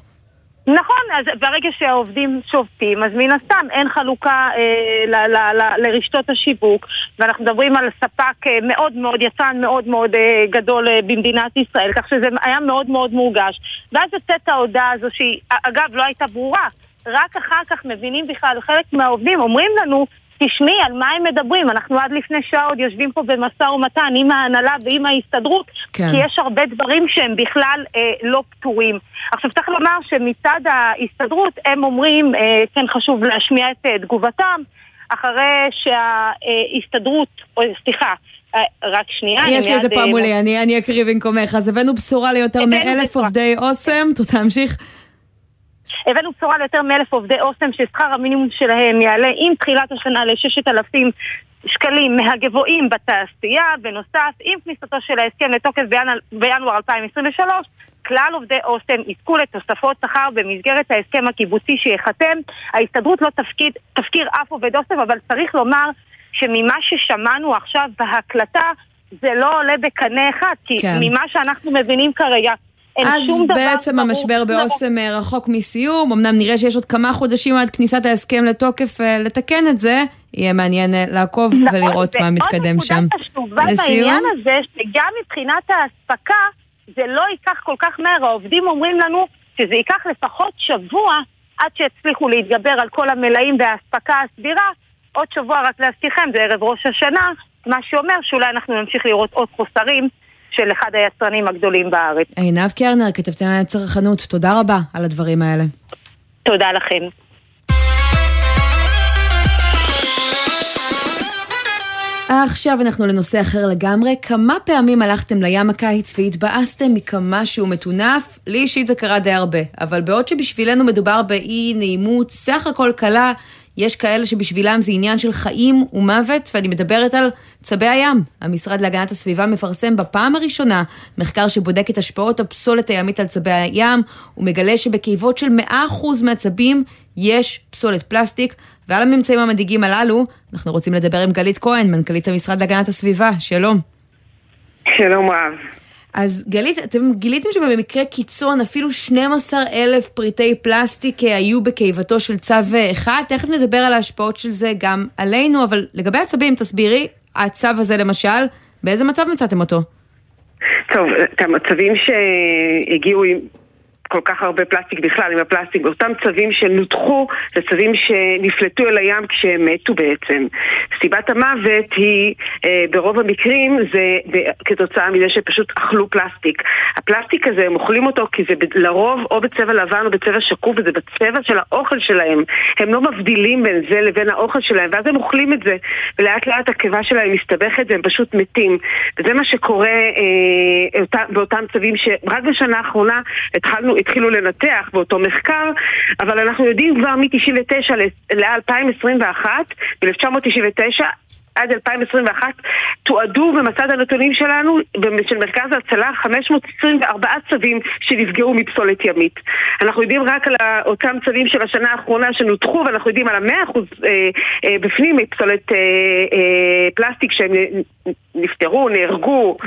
[SPEAKER 6] נכון, אז ברגע שהעובדים שובתים, אז מן הסתם אין חלוקה אה, ל, ל, ל, לרשתות השיווק, ואנחנו מדברים על ספק אה, מאוד מאוד, יצרן מאוד מאוד אה, גדול אה, במדינת ישראל, כך שזה היה מאוד מאוד מורגש. ואז יוצאת ההודעה הזו, שהיא אגב לא הייתה ברורה, רק אחר כך מבינים בכלל, חלק מהעובדים אומרים לנו, תשמעי, על מה הם מדברים? אנחנו עד לפני שעה עוד יושבים פה במשא ומתן עם ההנהלה ועם ההסתדרות, כן. כי יש הרבה דברים שהם בכלל אה, לא פתורים. עכשיו צריך לומר שמצד ההסתדרות הם אומרים, אה, כן חשוב להשמיע את אה, תגובתם, אחרי שההסתדרות, או סליחה, אה, רק שנייה,
[SPEAKER 2] יש לי את זה פה מולי, אני, אני אקריא במקומך. אז הבאנו בשורה ליותר מאלף עובדי אוסם, תמשיך.
[SPEAKER 6] הבאנו בשורה ליותר מאלף עובדי אוסם ששכר המינימום שלהם יעלה עם תחילת השנה לששת אלפים שקלים מהגבוהים בתעשייה. בנוסף, עם כניסתו של ההסכם לתוקף בינואר 2023, כלל עובדי אוסם יזכו לתוספות שכר במסגרת ההסכם הקיבוצי שייחתם. ההסתדרות לא תפקיד, תפקיר אף עובד אוסם, אבל צריך לומר שממה ששמענו עכשיו בהקלטה, זה לא עולה בקנה אחד, כי כן. ממה שאנחנו מבינים כרגע,
[SPEAKER 2] אז בעצם המשבר באוסם אה, רחוק מסיום, אמנם נראה שיש עוד כמה חודשים עד כניסת ההסכם לתוקף אה, לתקן את זה, יהיה מעניין אה, לעקוב נכון, ולראות מה מתקדם שם.
[SPEAKER 6] ועוד נקודה חשובה בעניין הזה, שגם מבחינת האספקה, זה לא ייקח כל כך מהר, העובדים אומרים לנו שזה ייקח לפחות שבוע עד שיצליחו להתגבר על כל המלאים והאספקה הסבירה. עוד שבוע רק להזכירכם, זה ערב ראש השנה, מה שאומר שאולי אנחנו נמשיך לראות עוד חוסרים. של אחד היצרנים הגדולים בארץ.
[SPEAKER 2] עינב קרנר, כתבתי על הצרכנות, תודה רבה על הדברים האלה.
[SPEAKER 6] תודה לכם.
[SPEAKER 2] עכשיו אנחנו לנושא אחר לגמרי. כמה פעמים הלכתם לים הקיץ והתבאסתם מכמה שהוא מטונף? לי אישית זה קרה די הרבה. אבל בעוד שבשבילנו מדובר באי נעימות סך הכל קלה, יש כאלה שבשבילם זה עניין של חיים ומוות, ואני מדברת על צבי הים. המשרד להגנת הסביבה מפרסם בפעם הראשונה מחקר שבודק את השפעות הפסולת הימית על צבי הים, ומגלה שבקיבות של 100% מהצבים יש פסולת פלסטיק, ועל הממצאים המדאיגים הללו, אנחנו רוצים לדבר עם גלית כהן, מנכ"לית המשרד להגנת הסביבה. שלום.
[SPEAKER 9] שלום רב.
[SPEAKER 2] אז גלית, אתם גיליתם שבמקרה קיצון אפילו 12 אלף פריטי פלסטיק אה, היו בקיבתו של צו אחד, תכף נדבר על ההשפעות של זה גם עלינו, אבל לגבי הצבים, תסבירי, הצו הזה למשל, באיזה מצב מצאתם אותו?
[SPEAKER 9] טוב, את המצבים שהגיעו עם כל כך הרבה פלסטיק בכלל, עם הפלסטיק, אותם צווים שנותחו, זה צווים שנפלטו אל הים כשהם מתו בעצם. סיבת המוות היא, אה, ברוב המקרים, זה כתוצאה מזה שפשוט אכלו פלסטיק. הפלסטיק הזה, הם אוכלים אותו כי זה לרוב או בצבע לבן או בצבע שקוף, וזה בצבע של האוכל שלהם. הם לא מבדילים בין זה לבין האוכל שלהם, ואז הם אוכלים את זה, ולאט לאט הקיבה שלהם מסתבכת והם פשוט מתים. וזה מה שקורה אה, באותם צווים שרק בשנה האחרונה התחלנו התחילו לנתח באותו מחקר, אבל אנחנו יודעים כבר מ-99 ל-2021, ב-1999, עד 2021 תועדו במסד הנתונים שלנו, של מרכז ההצלה, 524 צווים שנפגעו מפסולת ימית. אנחנו יודעים רק על אותם צווים של השנה האחרונה שנותחו, ואנחנו יודעים על המאה אחוז אה, אה, בפנים מפסולת אה, פלסטיק שהם נפטרו, נהרגו, mm.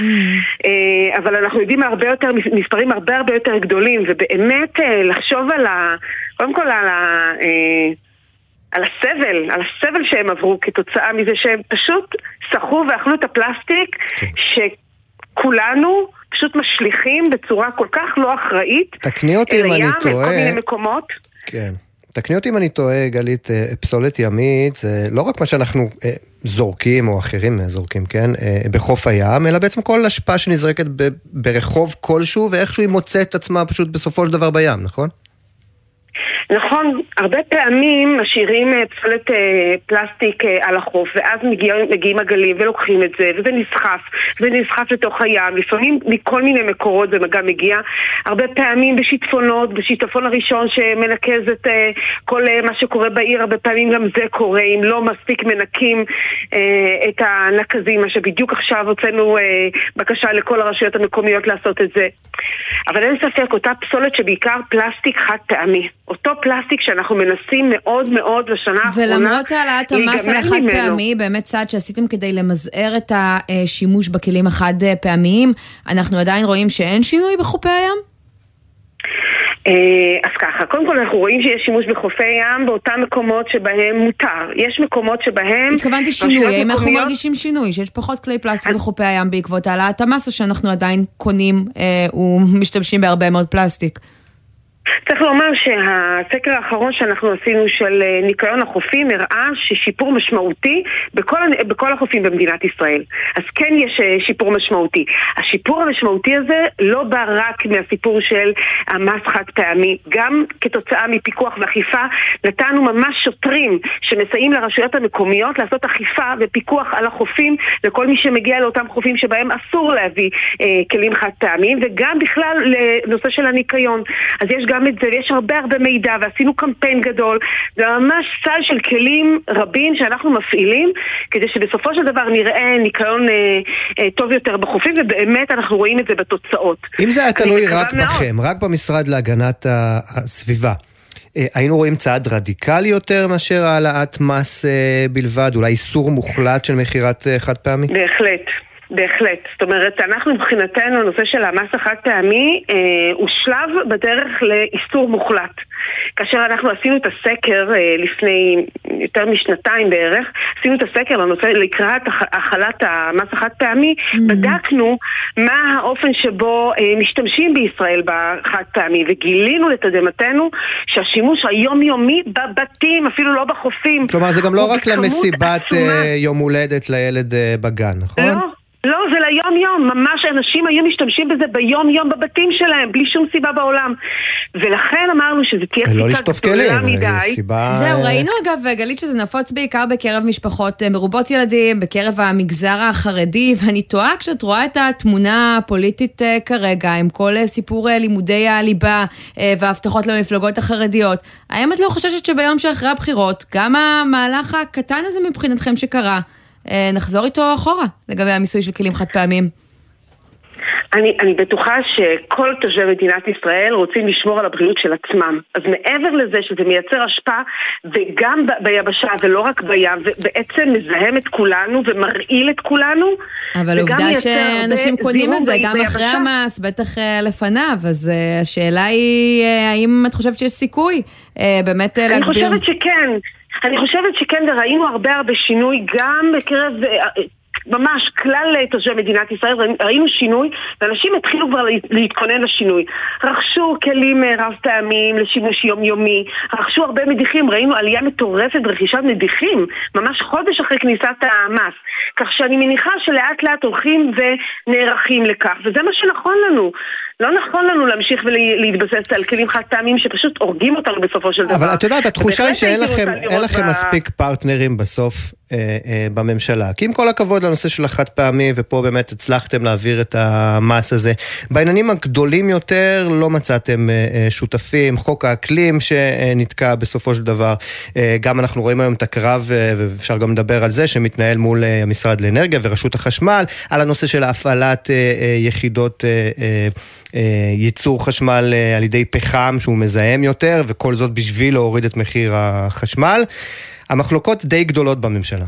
[SPEAKER 9] אבל אנחנו יודעים הרבה יותר, מספרים הרבה הרבה יותר גדולים, ובאמת לחשוב על ה... קודם כל על ה... אה, על הסבל, על הסבל שהם עברו כתוצאה מזה שהם פשוט סחו ואכלו את הפלסטיק כן. שכולנו פשוט משליכים בצורה כל כך לא אחראית
[SPEAKER 3] תקני אותי אם אני טועה.
[SPEAKER 9] אל הים, כל מיני מקומות.
[SPEAKER 3] כן. תקני אותי אם אני טועה, גלית, אה, פסולת ימית זה לא רק מה שאנחנו אה, זורקים, או אחרים זורקים, כן, אה, בחוף הים, אלא בעצם כל אשפה שנזרקת ברחוב כלשהו, ואיכשהו היא מוצאת את עצמה פשוט בסופו של דבר בים, נכון?
[SPEAKER 9] נכון, הרבה פעמים משאירים אה, פסולת אה, פלסטיק אה, על החוף, ואז מגיע, מגיעים הגלים ולוקחים את זה, וזה נסחף, זה נסחף לתוך הים, לפעמים מכל מיני מקורות זה גם מגיע, הרבה פעמים בשיטפונות, בשיטפון הראשון שמנקז את כל מה שקורה בעיר, הרבה פעמים גם זה קורה, אם לא מספיק מנקים את הנקזים, מה שבדיוק עכשיו הוצאנו בקשה לכל הרשויות המקומיות לעשות את זה. אבל אין ספק, אותה פסולת שבעיקר פלסטיק חד פעמי. אותו פלסטיק שאנחנו מנסים מאוד מאוד לשנה האחרונה
[SPEAKER 2] ולמרות העלאת המס על החד פעמי, באמת צעד שעשיתם כדי למזער את השימוש בכלים החד פעמיים, אנחנו עדיין רואים שאין שינוי בחופי הים?
[SPEAKER 9] אה, אז ככה, קודם כל אנחנו רואים שיש שימוש בחופי ים באותם מקומות שבהם מותר. יש מקומות שבהם...
[SPEAKER 2] התכוונתי שינוי, האם אנחנו מרגישים שינוי, שיש פחות כלי פלסטיק בחופי הים בעקבות העלאת המס, או שאנחנו עדיין קונים אה, ומשתמשים בהרבה מאוד פלסטיק?
[SPEAKER 9] צריך לומר שהסקר האחרון שאנחנו עשינו של אה, ניקיון החופים הראה ששיפור משמעותי בכל, בכל החופים במדינת ישראל. אז כן יש אה, שיפור משמעותי. השיפור המשמעותי הזה לא בא רק מהסיפור של המס חד פעמי, גם כתוצאה מפיקוח ואכיפה נתנו ממש שוטרים שמסייעים לרשויות המקומיות לעשות אכיפה ופיקוח על החופים לכל מי שמגיע לאותם חופים שבהם אסור להביא אה, כלים חד פעמיים וגם בכלל לנושא של הניקיון. אז יש גם את זה, ויש הרבה הרבה מידע, ועשינו קמפיין גדול. זה ממש סל של כלים רבים שאנחנו מפעילים, כדי שבסופו של דבר נראה ניקיון אה, אה, טוב יותר בחופים, ובאמת אנחנו רואים את זה בתוצאות.
[SPEAKER 3] אם זה היה תלוי רק מאוד. בכם, רק במשרד להגנת הסביבה. אה, היינו רואים צעד רדיקלי יותר מאשר העלאת מס אה, בלבד, אולי איסור מוחלט של מכירת חד פעמי?
[SPEAKER 9] בהחלט. בהחלט. זאת אומרת, אנחנו מבחינתנו, הנושא של המס החד פעמי אה, הוא שלב בדרך לאיסור מוחלט. כאשר אנחנו עשינו את הסקר אה, לפני יותר משנתיים בערך, עשינו את הסקר לנושא לקראת החלת המס החד פעמי, mm-hmm. בדקנו מה האופן שבו אה, משתמשים בישראל בחד פעמי, וגילינו לתדהמתנו שהשימוש היומיומי בבתים, אפילו לא בחופים,
[SPEAKER 3] כלומר, זה גם לא רק למסיבת אה, יום הולדת לילד אה, בגן, נכון?
[SPEAKER 9] לא. לא, זה ליום-יום, ממש אנשים היו משתמשים בזה ביום-יום בבתים שלהם, בלי שום סיבה בעולם. ולכן אמרנו שזה תהיה
[SPEAKER 3] לא
[SPEAKER 9] קפיצה
[SPEAKER 3] לשטוף
[SPEAKER 9] גדולה
[SPEAKER 3] כלים,
[SPEAKER 9] מדי.
[SPEAKER 3] סיבה...
[SPEAKER 2] זהו, ראינו אגב, גלית, שזה נפוץ בעיקר בקרב משפחות אה, מרובות ילדים, בקרב המגזר החרדי, ואני תוהה כשאת רואה את התמונה הפוליטית אה, כרגע, עם כל אה, סיפור אה, לימודי הליבה אה, וההבטחות למפלגות החרדיות, האם את לא חוששת שביום שאחרי הבחירות, גם המהלך הקטן הזה מבחינתכם שקרה, אה, נחזור איתו אחורה לגבי המיסוי של כלים חד פעמיים?
[SPEAKER 9] אני, אני בטוחה שכל תושבי מדינת ישראל רוצים לשמור על הבריאות של עצמם. אז מעבר לזה שזה מייצר השפעה, וגם ב- ביבשה ולא רק בים, ובעצם מזהם את כולנו ומרעיל את כולנו,
[SPEAKER 2] אבל עובדה שאנשים קונים את זה גם
[SPEAKER 9] ביבשה.
[SPEAKER 2] אחרי המס, בטח אה, לפניו, אז אה, השאלה היא, אה, האם את חושבת שיש סיכוי אה, באמת אה,
[SPEAKER 9] אני
[SPEAKER 2] להגביר?
[SPEAKER 9] חושבת שכן. אני חושבת שכן, וראינו הרבה הרבה שינוי גם בקרב... אה, אה, ממש כלל אה, תושבי מדינת ישראל, ראינו- שינוי ואנשים התחילו כבר לה- להתכונן לשינוי. רכשו כלים רב פעמים לשימוש יומיומי, רכשו הרבה מדיחים, ראינו עלייה מטורפת ברכישת מדיחים, ממש חודש אחרי כניסת המס. כך שאני מניחה שלאט לאט הולכים ונערכים לכך, וזה מה שנכון לנו. לא נכון לנו להמשיך ולהתבסס על כלים חד פעמים שפשוט הורגים אותנו בסופו של דבר.
[SPEAKER 3] אבל את יודעת, התחושה היא שאין לכם, לכם
[SPEAKER 9] ב-
[SPEAKER 3] מספיק פרטנרים בסוף אה, אה, בממשלה. כי עם כל הכבוד לנושא של החד פעמי, ופה באמת הצלחתם להעביר את המס הזה. בעניינים הגדולים יותר לא מצאתם אה, אה, שותפים, חוק האקלים שנתקע בסופו של דבר. אה, גם אנחנו רואים היום את הקרב, אה, ואפשר גם לדבר על זה, שמתנהל מול אה, המשרד לאנרגיה ורשות החשמל, על הנושא של הפעלת אה, אה, יחידות אה, אה, ייצור חשמל אה, על ידי פחם שהוא מזהם יותר, וכל זאת בשביל להוריד את מחיר החשמל. המחלוקות די גדולות בממשלה.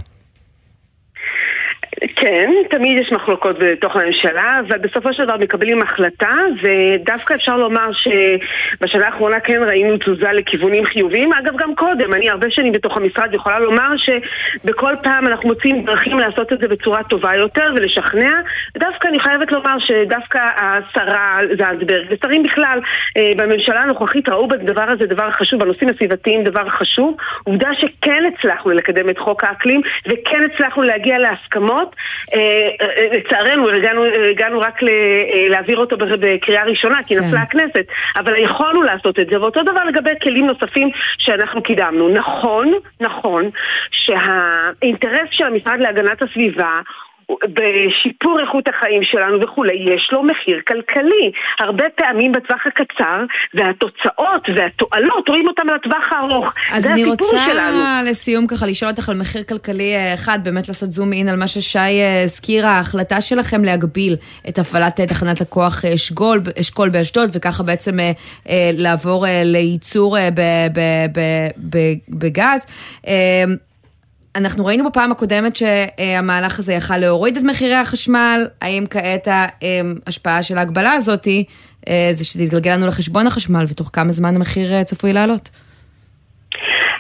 [SPEAKER 9] כן, תמיד יש מחלוקות בתוך הממשלה, אבל בסופו של דבר מקבלים החלטה, ודווקא אפשר לומר שבשנה האחרונה כן ראינו תזוזה לכיוונים חיוביים. אגב, גם קודם, אני הרבה שנים בתוך המשרד יכולה לומר שבכל פעם אנחנו מוצאים דרכים לעשות את זה בצורה טובה יותר ולשכנע. ודווקא אני חייבת לומר שדווקא השרה זנדברג, ושרים בכלל אה, בממשלה הנוכחית ראו בדבר הזה דבר חשוב, בנושאים הסביבתיים דבר חשוב. עובדה שכן הצלחנו לקדם את חוק האקלים, וכן הצלחנו להגיע להסכמות. אה, אה, לצערנו הגענו, הגענו רק ל- אה, להעביר אותו בקריאה ראשונה כי
[SPEAKER 2] כן.
[SPEAKER 9] נפלה הכנסת, אבל יכולנו לעשות את זה, ואותו דבר לגבי כלים נוספים שאנחנו קידמנו. נכון, נכון, שהאינטרס של המשרד להגנת הסביבה בשיפור איכות החיים שלנו וכולי, יש לו מחיר כלכלי. הרבה פעמים בטווח הקצר, והתוצאות והתועלות, רואים אותם על הטווח הארוך.
[SPEAKER 2] אז
[SPEAKER 9] זה
[SPEAKER 2] אני
[SPEAKER 9] הסיפור
[SPEAKER 2] רוצה
[SPEAKER 9] שלנו.
[SPEAKER 2] לסיום ככה לשאול אותך על מחיר כלכלי אה, אחד, באמת לעשות זום אין על מה ששי אה, הזכיר, ההחלטה שלכם להגביל את הפעלת אה, תחנת הכוח אה, אשכול, אשכול באשדוד, וככה בעצם אה, אה, לעבור אה, לייצור אה, בגז. אנחנו ראינו בפעם הקודמת שהמהלך הזה יכל להוריד את מחירי החשמל, האם כעת ההשפעה של ההגבלה הזאתי אה, זה שזה יתגלגל לנו לחשבון החשמל, ותוך כמה זמן המחיר אה, צפוי לעלות?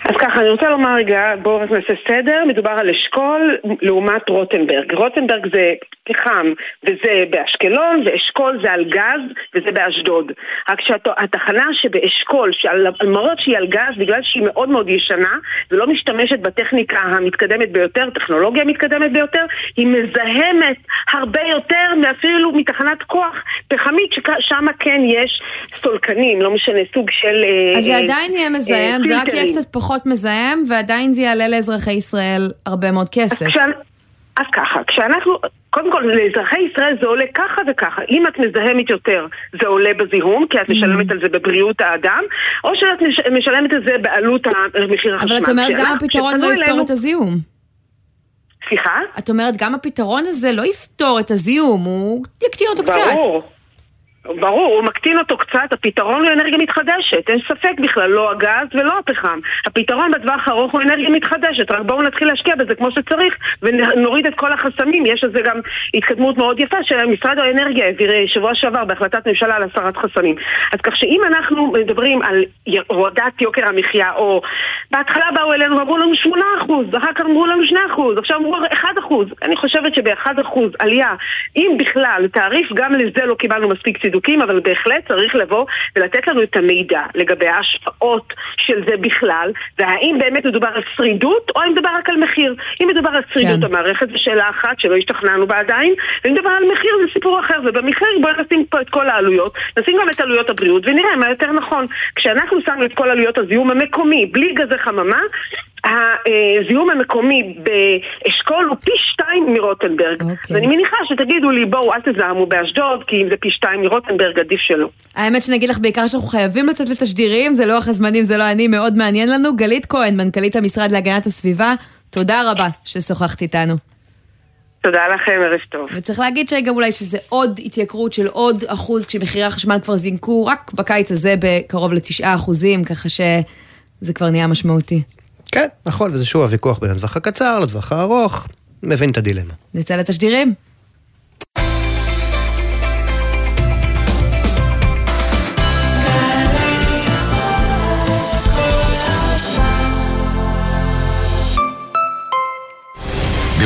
[SPEAKER 9] אז ככה, אני רוצה לומר רגע, בואו רק נעשה סדר, מדובר על אשכול לעומת רוטנברג. רוטנברג זה פחם וזה באשקלון, ואשכול זה על גז וזה באשדוד. רק שהתחנה שבאשכול, למרות שהיא על גז, בגלל שהיא מאוד מאוד ישנה ולא משתמשת בטכניקה המתקדמת ביותר, טכנולוגיה המתקדמת ביותר, היא מזהמת הרבה יותר מאפילו מתחנת כוח פחמית, ששם כן יש סולקנים, לא משנה, סוג של...
[SPEAKER 2] אז זה
[SPEAKER 9] אה,
[SPEAKER 2] עדיין יהיה
[SPEAKER 9] אה,
[SPEAKER 2] מזהם, זה רק יהיה. קצת פחות מזהם, ועדיין זה יעלה לאזרחי ישראל הרבה מאוד כסף.
[SPEAKER 9] אז, כשה, אז ככה, כשאנחנו, קודם כל לאזרחי ישראל זה עולה ככה וככה. אם את מזהמת יותר, זה עולה בזיהום, כי את
[SPEAKER 2] Mm.
[SPEAKER 9] משלמת על זה בבריאות האדם, או שאת מש- משלמת על זה בעלות מחיר החשמל.
[SPEAKER 2] אבל את אומרת גם הפתרון לא יפתור
[SPEAKER 9] אלינו-
[SPEAKER 2] את הזיהום.
[SPEAKER 9] סליחה?
[SPEAKER 2] את אומרת גם הפתרון הזה לא יפתור את הזיהום, הוא יקטין אותו קצת.
[SPEAKER 9] ברור. ברור, הוא מקטין אותו קצת, הפתרון הוא אנרגיה מתחדשת, אין ספק בכלל, לא הגז ולא הפחם. הפתרון בטווח הארוך הוא אנרגיה מתחדשת, רק בואו נתחיל להשקיע בזה כמו שצריך ונוריד את כל החסמים. יש לזה גם התקדמות מאוד יפה שמשרד האנרגיה העביר אה, שבוע שעבר בהחלטת ממשלה על הסרת חסמים. אז כך שאם אנחנו מדברים על הורדת יוקר המחיה, או בהתחלה באו אלינו ואמרו לנו 8%, אחר כך אמרו לנו 2%, עכשיו אמרו 1%. אני חושבת שב-1% עלייה, אם בכלל, תעריף, גם לזה לא קיבלנו מספיק צידוקים, אבל בהחלט צריך לבוא ולתת לנו את המידע לגבי ההשפעות של זה בכלל, והאם באמת מדובר על שרידות, או אם מדובר רק על מחיר. אם מדובר על שרידות
[SPEAKER 2] כן.
[SPEAKER 9] המערכת זו שאלה אחת שלא השתכנענו בה עדיין, ואם מדובר על מחיר זה סיפור אחר, ובמחיר בואו נשים פה את כל העלויות, נשים גם את עלויות הבריאות, ונראה מה יותר נכון. כשאנחנו שמנו את כל עלויות הזיהום המקומי, בלי גזי חממה, הזיהום המקומי באשכול הוא פי שתיים מרוטנברג.
[SPEAKER 2] אוקיי.
[SPEAKER 9] ואני מניחה שתגידו לי, בואו, אל תזהמו באשדוד, כי אם זה פי שתיים מרוטנברג, עדיף שלא.
[SPEAKER 2] האמת שאני אגיד לך בעיקר שאנחנו חייבים לצאת לתשדירים, זה לוח הזמנים, זה לא אני, מאוד מעניין לנו. גלית כהן, מנכ"לית המשרד להגנת הסביבה, תודה רבה ששוחחת איתנו.
[SPEAKER 9] תודה לכם, ערב טוב.
[SPEAKER 2] וצריך להגיד שגם אולי שזה עוד התייקרות של עוד אחוז, כשמחירי החשמל כבר זינקו רק בקיץ הזה בקרוב לתשעה אחוזים, ככה שזה כבר נהיה משמעותי.
[SPEAKER 3] כן, נכון, וזה שוב הוויכוח בין הטווח הקצר לטווח הארוך. מבין את הדילמה.
[SPEAKER 2] נצא לתשדירים.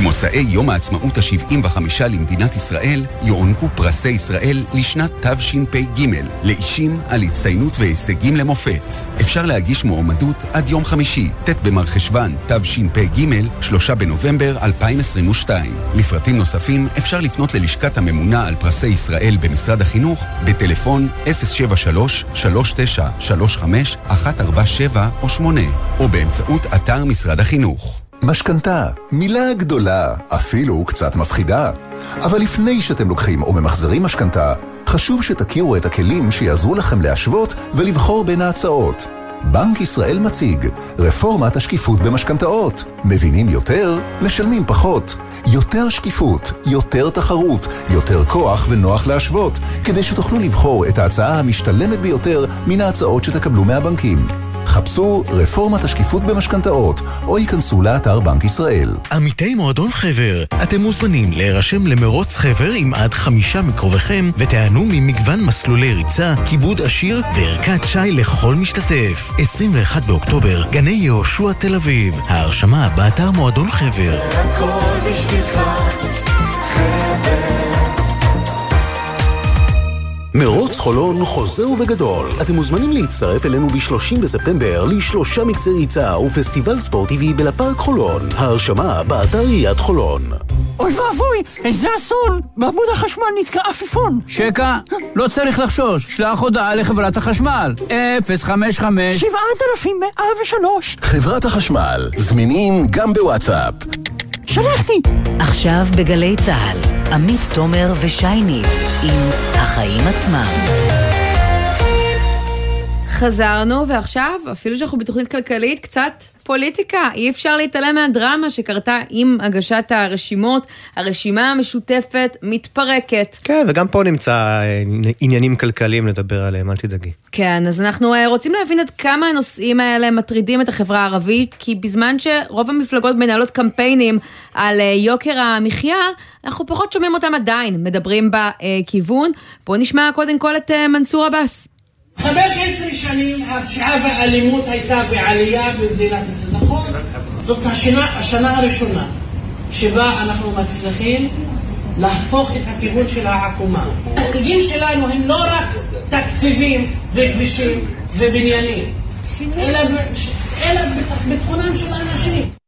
[SPEAKER 10] במוצאי יום העצמאות ה-75 למדינת ישראל יוענקו פרסי ישראל לשנת תשפ"ג לאישים על הצטיינות והישגים למופת. אפשר להגיש מועמדות עד יום חמישי, ט' במרחשוון תשפ"ג, 3 בנובמבר 2022. לפרטים נוספים אפשר לפנות ללשכת הממונה על פרסי ישראל במשרד החינוך בטלפון 073-3935-147 או 8 או באמצעות אתר משרד החינוך.
[SPEAKER 11] משכנתה, מילה גדולה, אפילו קצת מפחידה. אבל לפני שאתם לוקחים או ממחזרים משכנתה, חשוב שתכירו את הכלים שיעזרו לכם להשוות ולבחור בין ההצעות. בנק ישראל מציג רפורמת השקיפות במשכנתאות. מבינים יותר? משלמים פחות. יותר שקיפות, יותר תחרות, יותר כוח ונוח להשוות, כדי שתוכלו לבחור את ההצעה המשתלמת ביותר מן ההצעות שתקבלו מהבנקים. חפשו רפורמת השקיפות במשכנתאות, או ייכנסו לאתר בנק ישראל.
[SPEAKER 12] עמיתי מועדון חבר, אתם מוזמנים להירשם למרוץ חבר עם עד חמישה מקרוביכם ותיהנו ממגוון מסלולי ריצה, כיבוד עשיר וערכת שי לכל משתתף. 21 באוקטובר, גני יהושע תל אביב. ההרשמה באתר מועדון חבר.
[SPEAKER 13] הכל בשבילך, חבר.
[SPEAKER 14] מרוץ חולון חוזר ובגדול. אתם מוזמנים להצטרף אלינו ב-30 בספטמבר לשלושה מקצי ריצה ופסטיבל ספורט טבעי בלפארק חולון. ההרשמה באתר עיריית חולון.
[SPEAKER 15] אוי ואבוי, איזה אסון! בעמוד החשמל נתקע עפיפון.
[SPEAKER 16] שקע, לא צריך לחשוש, שלח הודעה לחברת החשמל. 055
[SPEAKER 15] 7103
[SPEAKER 14] חברת החשמל, זמינים גם בוואטסאפ.
[SPEAKER 15] שלחתי!
[SPEAKER 1] עכשיו בגלי צה"ל, עמית תומר ושי ניב עם החיים עצמם.
[SPEAKER 2] חזרנו, ועכשיו, אפילו שאנחנו בתוכנית כלכלית, קצת פוליטיקה. אי אפשר להתעלם מהדרמה שקרתה עם הגשת הרשימות. הרשימה המשותפת מתפרקת.
[SPEAKER 3] כן, וגם פה נמצא אה, עניינים כלכליים לדבר עליהם, אל תדאגי.
[SPEAKER 2] כן, אז אנחנו אה, רוצים להבין עד כמה הנושאים האלה מטרידים את החברה הערבית, כי בזמן שרוב המפלגות מנהלות קמפיינים על אה, יוקר המחיה, אנחנו פחות שומעים אותם עדיין, מדברים בכיוון. בואו נשמע קודם כל את מנסור עבאס.
[SPEAKER 17] 15 שנים הפשיעה והאלימות הייתה בעלייה במדינת ישראל, נכון? זאת השנה, השנה הראשונה שבה אנחנו מצליחים להפוך את הכיוון של העקומה. ההישגים שלנו הם לא רק תקציבים וכבישים ובניינים, אלא, אלא ביטחונם של האנשים.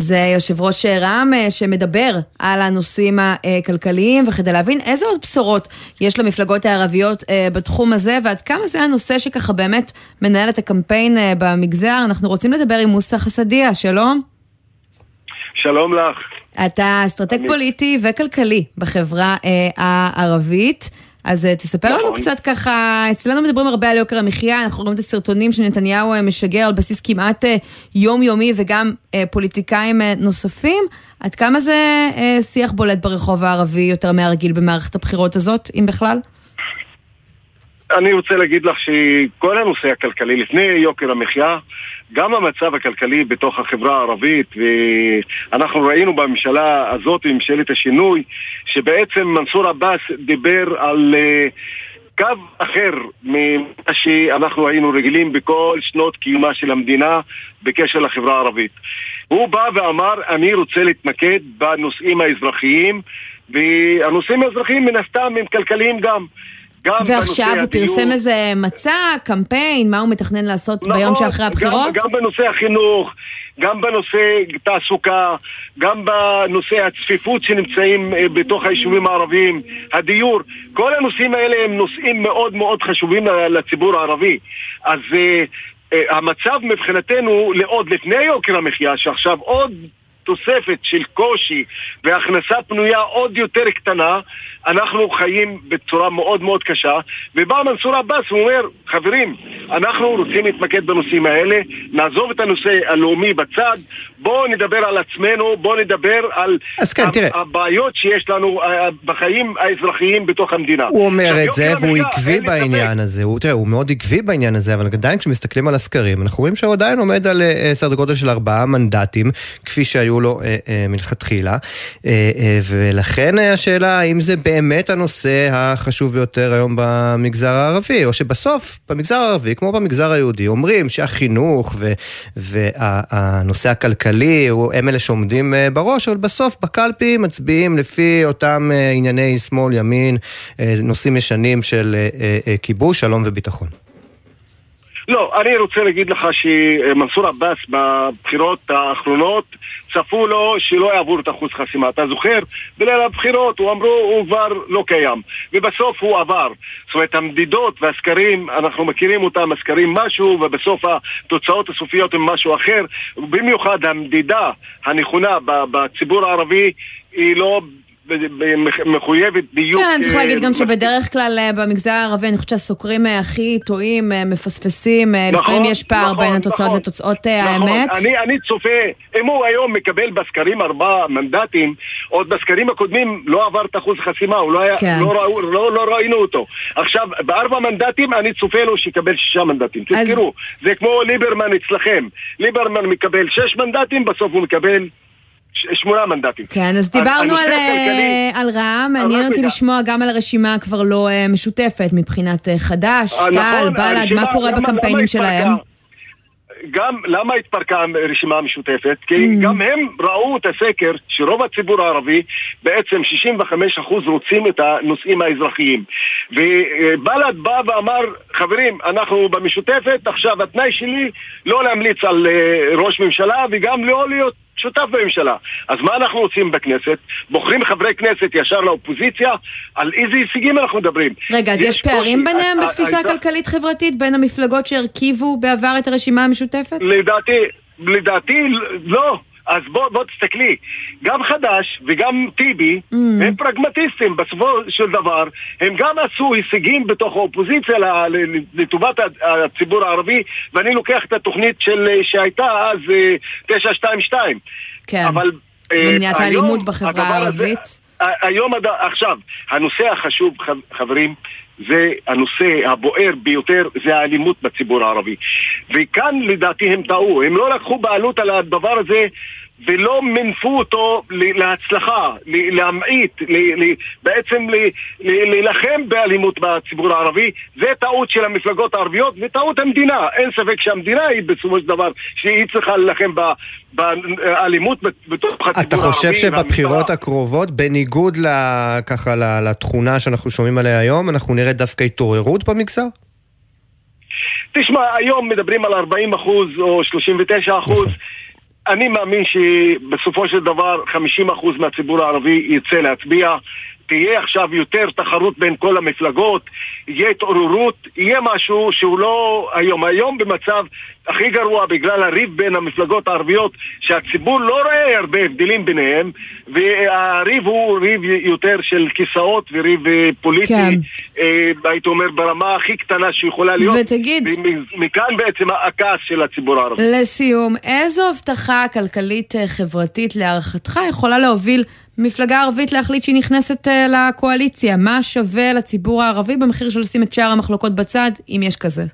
[SPEAKER 2] זה יושב ראש רע"מ שמדבר על הנושאים הכלכליים, וכדי להבין איזה עוד בשורות יש למפלגות הערביות בתחום הזה, ועד כמה זה הנושא שככה באמת מנהל את הקמפיין במגזר, אנחנו רוצים לדבר עם מוסא חסדיה, שלום.
[SPEAKER 18] שלום לך.
[SPEAKER 2] אתה אסטרטג אני... פוליטי וכלכלי בחברה הערבית. אז תספר נכון. לנו קצת ככה, אצלנו מדברים הרבה על יוקר המחיה, אנחנו רואים את הסרטונים שנתניהו משגר על בסיס כמעט יומיומי וגם פוליטיקאים נוספים. עד כמה זה שיח בולט ברחוב הערבי יותר מהרגיל במערכת הבחירות הזאת, אם בכלל?
[SPEAKER 18] אני רוצה להגיד לך שכל הנושא הכלכלי, לפני יוקר המחיה, גם המצב הכלכלי בתוך החברה הערבית, ואנחנו ראינו בממשלה הזאת, ממשלת השינוי, שבעצם מנסור עבאס דיבר על קו אחר ממה שאנחנו היינו רגילים בכל שנות קיומה של המדינה בקשר לחברה הערבית. הוא בא ואמר, אני רוצה להתמקד בנושאים האזרחיים, והנושאים האזרחיים מן הסתם הם כלכליים גם. גם
[SPEAKER 2] ועכשיו הוא פרסם
[SPEAKER 18] הדיור-
[SPEAKER 2] איזה מצע, קמפיין, מה הוא מתכנן לעשות
[SPEAKER 18] נכון,
[SPEAKER 2] ביום שאחרי הבחירות?
[SPEAKER 18] גם, גם בנושא החינוך, גם בנושא תעסוקה, גם בנושא הצפיפות שנמצאים אה, בתוך היישובים הערביים, הדיור, כל הנושאים האלה הם נושאים מאוד מאוד חשובים לציבור הערבי. אז אה, אה, המצב מבחינתנו, לעוד לפני יוקר המחיה, שעכשיו עוד תוספת של קושי והכנסה פנויה עוד יותר קטנה, אנחנו חיים בצורה מאוד מאוד קשה. ובא מנסור עבאס ואומר, חברים, אנחנו רוצים להתמקד בנושאים האלה, נעזוב את הנושא הלאומי בצד, בואו נדבר על עצמנו, בואו נדבר על
[SPEAKER 3] כן.
[SPEAKER 18] הבעיות שיש לנו בחיים האזרחיים בתוך המדינה.
[SPEAKER 3] הוא אומר את זה והוא עקבי. בעניין הזה, הוא, תראה, הוא מאוד עקבי בעניין הזה, אבל עדיין כשמסתכלים על הסקרים, אנחנו רואים שהוא עדיין עומד על אה, סדר גודל של ארבעה מנדטים, כפי שהיו לו אה, אה, מלכתחילה, אה, ולכן השאלה האם זה באמת הנושא החשוב ביותר היום במגזר הערבי, או שבסוף במגזר הערבי, כמו במגזר היהודי, אומרים שהחינוך ו- והנושא הכלכלי הם אלה שעומדים בראש, אבל בסוף בקלפי מצביעים לפי אותם ענייני שמאל, ימין, נושאים ישנים של כיבוש, שלום וביטחון.
[SPEAKER 18] לא, אני רוצה להגיד לך שמנסור עבאס בבחירות האחרונות צפו לו שלא יעבור את אחוז חסימה. אתה זוכר? בליל הבחירות הוא אמרו הוא כבר לא קיים. ובסוף הוא עבר. זאת אומרת המדידות והסקרים, אנחנו מכירים אותם, הסקרים משהו ובסוף התוצאות הסופיות הן משהו אחר. במיוחד המדידה הנכונה בציבור הערבי היא לא מחויבת דיוק.
[SPEAKER 2] כן, צריך
[SPEAKER 18] אה,
[SPEAKER 2] להגיד גם
[SPEAKER 18] מספיק.
[SPEAKER 2] שבדרך כלל אה, במגזר הערבי, אני חושבת שהסוקרים אה, הכי טועים, אה, מפספסים, אה, לפעמים יש פער בין התוצאות לתוצאות אה,
[SPEAKER 18] נכון,
[SPEAKER 2] האמת.
[SPEAKER 18] אני, צופה, אם הוא היום מקבל בסקרים ארבעה מנדטים, עוד בסקרים הקודמים לא עבר את אחוז החסימה, הוא לא,
[SPEAKER 2] כן.
[SPEAKER 18] לא, לא, לא ראינו אותו. עכשיו, בארבע מנדטים אני צופה לו שיקבל שישה מנדטים. תזכרו, זה כמו ליברמן אצלכם. ליברמן מקבל שש מנדטים, בסוף הוא מקבל שמונה מנדטים.
[SPEAKER 2] כן, אז דיברנו
[SPEAKER 18] הנושא
[SPEAKER 2] על, אה,
[SPEAKER 18] הכלכלי-
[SPEAKER 2] על רע"מ,
[SPEAKER 18] רק
[SPEAKER 2] מעניין אותי. לשמוע גם על הרשימה הכבר לא אה, משותפת מבחינת אה, חד"ש,
[SPEAKER 18] אה,
[SPEAKER 2] תע"ל,
[SPEAKER 18] נכון,
[SPEAKER 2] בל"ד, מה קורה בקמפיינים שלהם?
[SPEAKER 18] גם, למה התפרקה הרשימה המשותפת? כי
[SPEAKER 2] Mm.
[SPEAKER 18] גם הם ראו את הסקר שרוב הציבור הערבי, בעצם 65% רוצים את הנושאים האזרחיים. ובל"ד בא ואמר, חברים, אנחנו במשותפת, עכשיו התנאי שלי לא להמליץ על אה, ראש ממשלה וגם לא להיות שותף בממשלה. אז מה אנחנו עושים בכנסת? בוחרים חברי כנסת ישר לאופוזיציה? על איזה הישגים אנחנו מדברים?
[SPEAKER 2] רגע, אז יש פערים. ביניהם בתפיסה הכלכלית-חברתית בין המפלגות שהרכיבו בעבר את הרשימה המשותפת?
[SPEAKER 18] לדעתי, לדעתי לא. אז בוא, בוא תסתכלי, גם חד"ש וגם טיבי
[SPEAKER 2] Mm.
[SPEAKER 18] הם פרגמטיסטים בסופו של דבר, הם גם עשו הישגים בתוך האופוזיציה לטובת הציבור הערבי ואני לוקח את התוכנית של, שהייתה אז אה, 922
[SPEAKER 2] כן,
[SPEAKER 18] אבל אה,
[SPEAKER 2] למניעת
[SPEAKER 18] היום
[SPEAKER 2] האלימות בחברה
[SPEAKER 18] הזה-
[SPEAKER 2] הערבית.
[SPEAKER 18] ה- היום, עכשיו, הנושא החשוב, חברים, זה הנושא הבוער ביותר, זה האלימות בציבור הערבי. וכאן לדעתי הם טעו, הם לא לקחו בעלות על הדבר הזה ולא מינפו אותו להצלחה, להמעיט, בעצם להילחם באלימות בציבור הערבי. זה טעות של המפלגות הערביות וטעות המדינה. אין ספק שהמדינה היא בסופו של דבר, שהיא צריכה להילחם באלימות בתוך הציבור הערבי.
[SPEAKER 3] אתה חושב. שבבחירות הקרובות, בניגוד ל- ככה לתכונה שאנחנו שומעים עליה היום, אנחנו נראה דווקא התעוררות במגזר?
[SPEAKER 18] תשמע, היום מדברים על 40 אחוז או 39 אחוז. אני מאמין שבסופו של דבר 50 אחוז מהציבור הערבי יצא להצביע. תהיה עכשיו יותר תחרות בין כל המפלגות, יהיה התעוררות, יהיה משהו שהוא לא היום. היום במצב הכי גרוע בגלל הריב בין המפלגות הערביות, שהציבור לא רואה הרבה הבדלים ביניהם, והריב הוא ריב יותר של כיסאות וריב אה, פוליטי,
[SPEAKER 2] כן.
[SPEAKER 18] אה, הייתי אומר ברמה הכי קטנה שיכולה להיות.
[SPEAKER 2] ותגיד-
[SPEAKER 18] ומכאן בעצם הכעס של הציבור הערבי.
[SPEAKER 2] לסיום, איזו הבטחה כלכלית-חברתית להערכתך יכולה להוביל מפלגה ערבית להחליט שהיא נכנסת אה, לקואליציה? מה שווה לציבור הערבי במחיר של לשים את שאר המחלוקות בצד, אם יש כזה?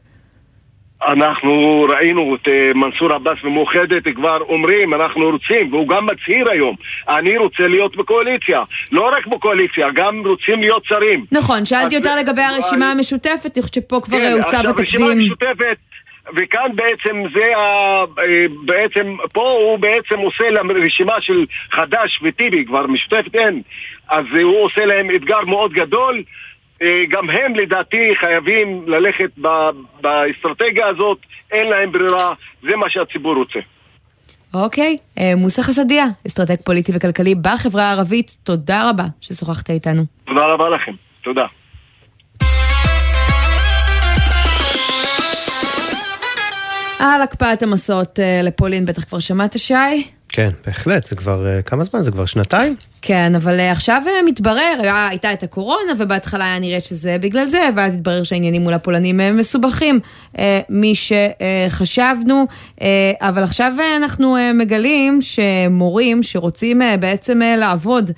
[SPEAKER 18] אנחנו ראינו את אה, מנסור עבאס ומאוחדת כבר אומרים, אנחנו רוצים, והוא גם מצהיר היום, אני רוצה להיות בקואליציה. לא רק בקואליציה, גם רוצים להיות שרים.
[SPEAKER 2] נכון, שאלתי יותר לגבי הרשימה המשותפת, אני חושבת שפה כבר
[SPEAKER 18] כן,
[SPEAKER 2] הוצב
[SPEAKER 18] עכשיו, רשימה
[SPEAKER 2] התקדים.
[SPEAKER 18] וכאן בעצם זה ה... אה, בעצם, פה הוא בעצם עושה לרשימה של חד"ש וטיבי, כבר משותפת אין, אז הוא עושה להם אתגר מאוד גדול. אה, גם הם לדעתי חייבים ללכת ב- באסטרטגיה הזאת, אין להם ברירה, זה מה שהציבור רוצה.
[SPEAKER 2] אוקיי, אה, מוסא חסדיה, אסטרטג פוליטי וכלכלי בחברה הערבית, תודה רבה ששוחחת איתנו.
[SPEAKER 18] תודה רבה לכם, תודה.
[SPEAKER 2] על הקפאת המסעות אה, לפולין בטח כבר שמעת, שי?
[SPEAKER 3] כן, בהחלט, זה כבר, אה, כמה זמן? זה כבר שנתיים?
[SPEAKER 2] כן, אבל אה, עכשיו מתברר, היה- הייתה את הקורונה, ובהתחלה היה נראה שזה בגלל זה, ואז התברר שהעניינים מול הפולנים אה, מסובכים משחשבנו, אה, אבל עכשיו אנחנו מגלים שמורים שרוצים בעצם לעבוד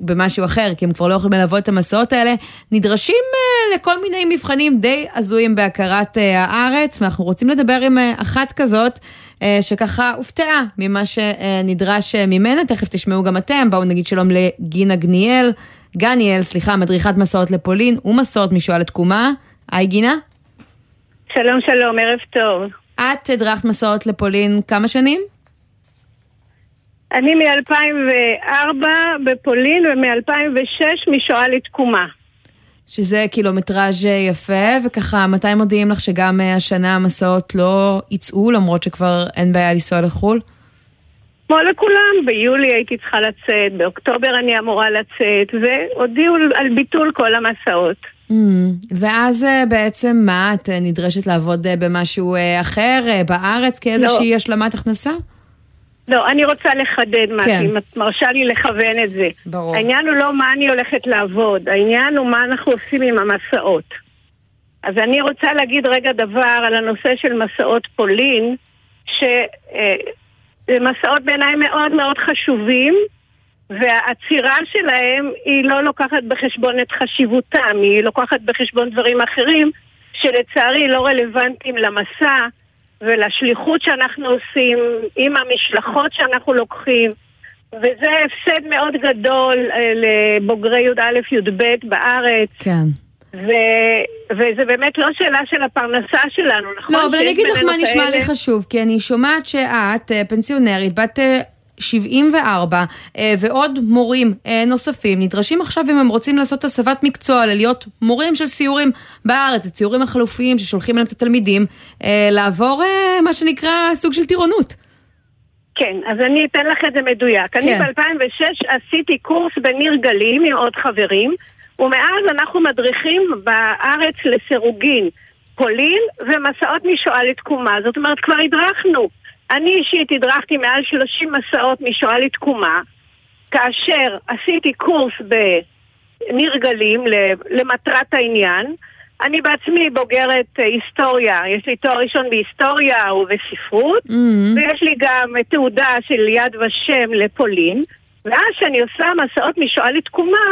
[SPEAKER 2] במשהו אחר, כי הם כבר לא יכולים ללוות את המסעות האלה, נדרשים אה, לכל מיני מבחנים די הזויים בהכרת אה, הארץ, ואנחנו רוצים לדבר עם אה, אחת כזאת, אה, שככה הופתעה ממה שנדרש אה, ממנה, תכף תשמעו גם אתם, בואו נגיד שלום לגינה גניאל, גניאל, סליחה, מדריכת מסעות לפולין ומסעות משואה לתקומה. היי גינה.
[SPEAKER 19] שלום שלום, ערב טוב.
[SPEAKER 2] את הדרכת מסעות לפולין כמה שנים?
[SPEAKER 19] אני מ-2004 בפולין ומ-2006 משואה לתקומה.
[SPEAKER 2] שזה קילומטראז' יפה, וככה, מתי מודיעים לך שגם אה, השנה המסעות לא יצאו, למרות שכבר אין בעיה לנסוע לחו"ל?
[SPEAKER 19] כמו לכולם, ביולי הייתי צריכה לצאת, באוקטובר אני אמורה לצאת, והודיעו על ביטול כל המסעות.
[SPEAKER 2] Mm, ואז אה, בעצם מה, את אה, נדרשת לעבוד במשהו אחר בארץ כאיזושהי השלמת הכנסה?
[SPEAKER 19] לא, אני רוצה לחדד משהו,
[SPEAKER 2] כן.
[SPEAKER 19] אם את מרשה לי לכוון את זה.
[SPEAKER 2] ברור.
[SPEAKER 19] העניין הוא לא מה אני הולכת לעבוד, העניין הוא מה אנחנו עושים עם המסעות. אז אני רוצה להגיד רגע דבר על הנושא של מסעות פולין, שזה מסעות בעיניי מאוד מאוד חשובים, והעצירה שלהם היא לא לוקחת בחשבון את חשיבותם, היא לוקחת בחשבון דברים אחרים שלצערי לא רלוונטיים למסע ולשליחות שאנחנו עושים, עם המשלחות שאנחנו לוקחים, וזה הפסד מאוד גדול אה, לבוגרי י"א-י"ב בארץ.
[SPEAKER 2] כן.
[SPEAKER 19] ו... וזה באמת לא שאלה של הפרנסה שלנו, נכון?
[SPEAKER 2] לא, אבל אני אגיד לך מה נשמע לי חשוב, כי אני שומעת שאת אה, פנסיונרית, בת 74, אה, ועוד מורים אה, נוספים נדרשים עכשיו, אם הם רוצים לעשות הסבת מקצוע, ללהיות מורים של סיורים בארץ, הציורים החלופיים ששולחים אליהם את התלמידים, אה, לעבור מה שנקרא סוג של טירונות.
[SPEAKER 19] כן, אז אני אתן לך את זה מדויק. אני
[SPEAKER 2] כן.
[SPEAKER 19] ב-2006 עשיתי קורס בניר גלים עם עוד חברים, ומאז אנחנו מדריכים בארץ לסירוגין, פולין ומסעות משואה לתקומה. זאת אומרת, כבר הדרכנו. אני אישית הדרכתי מעל 30 מסעות משואה לתקומה, כאשר עשיתי קורס בניר גלים ל- למטרת העניין. אני בעצמי בוגרת אה, היסטוריה, יש לי תואר ראשון בהיסטוריה ובספרות,
[SPEAKER 2] Mm-hmm.
[SPEAKER 19] ויש לי גם תעודה של יד ושם לפולין. ואז כשאני עושה מסעות משואה לתקומה,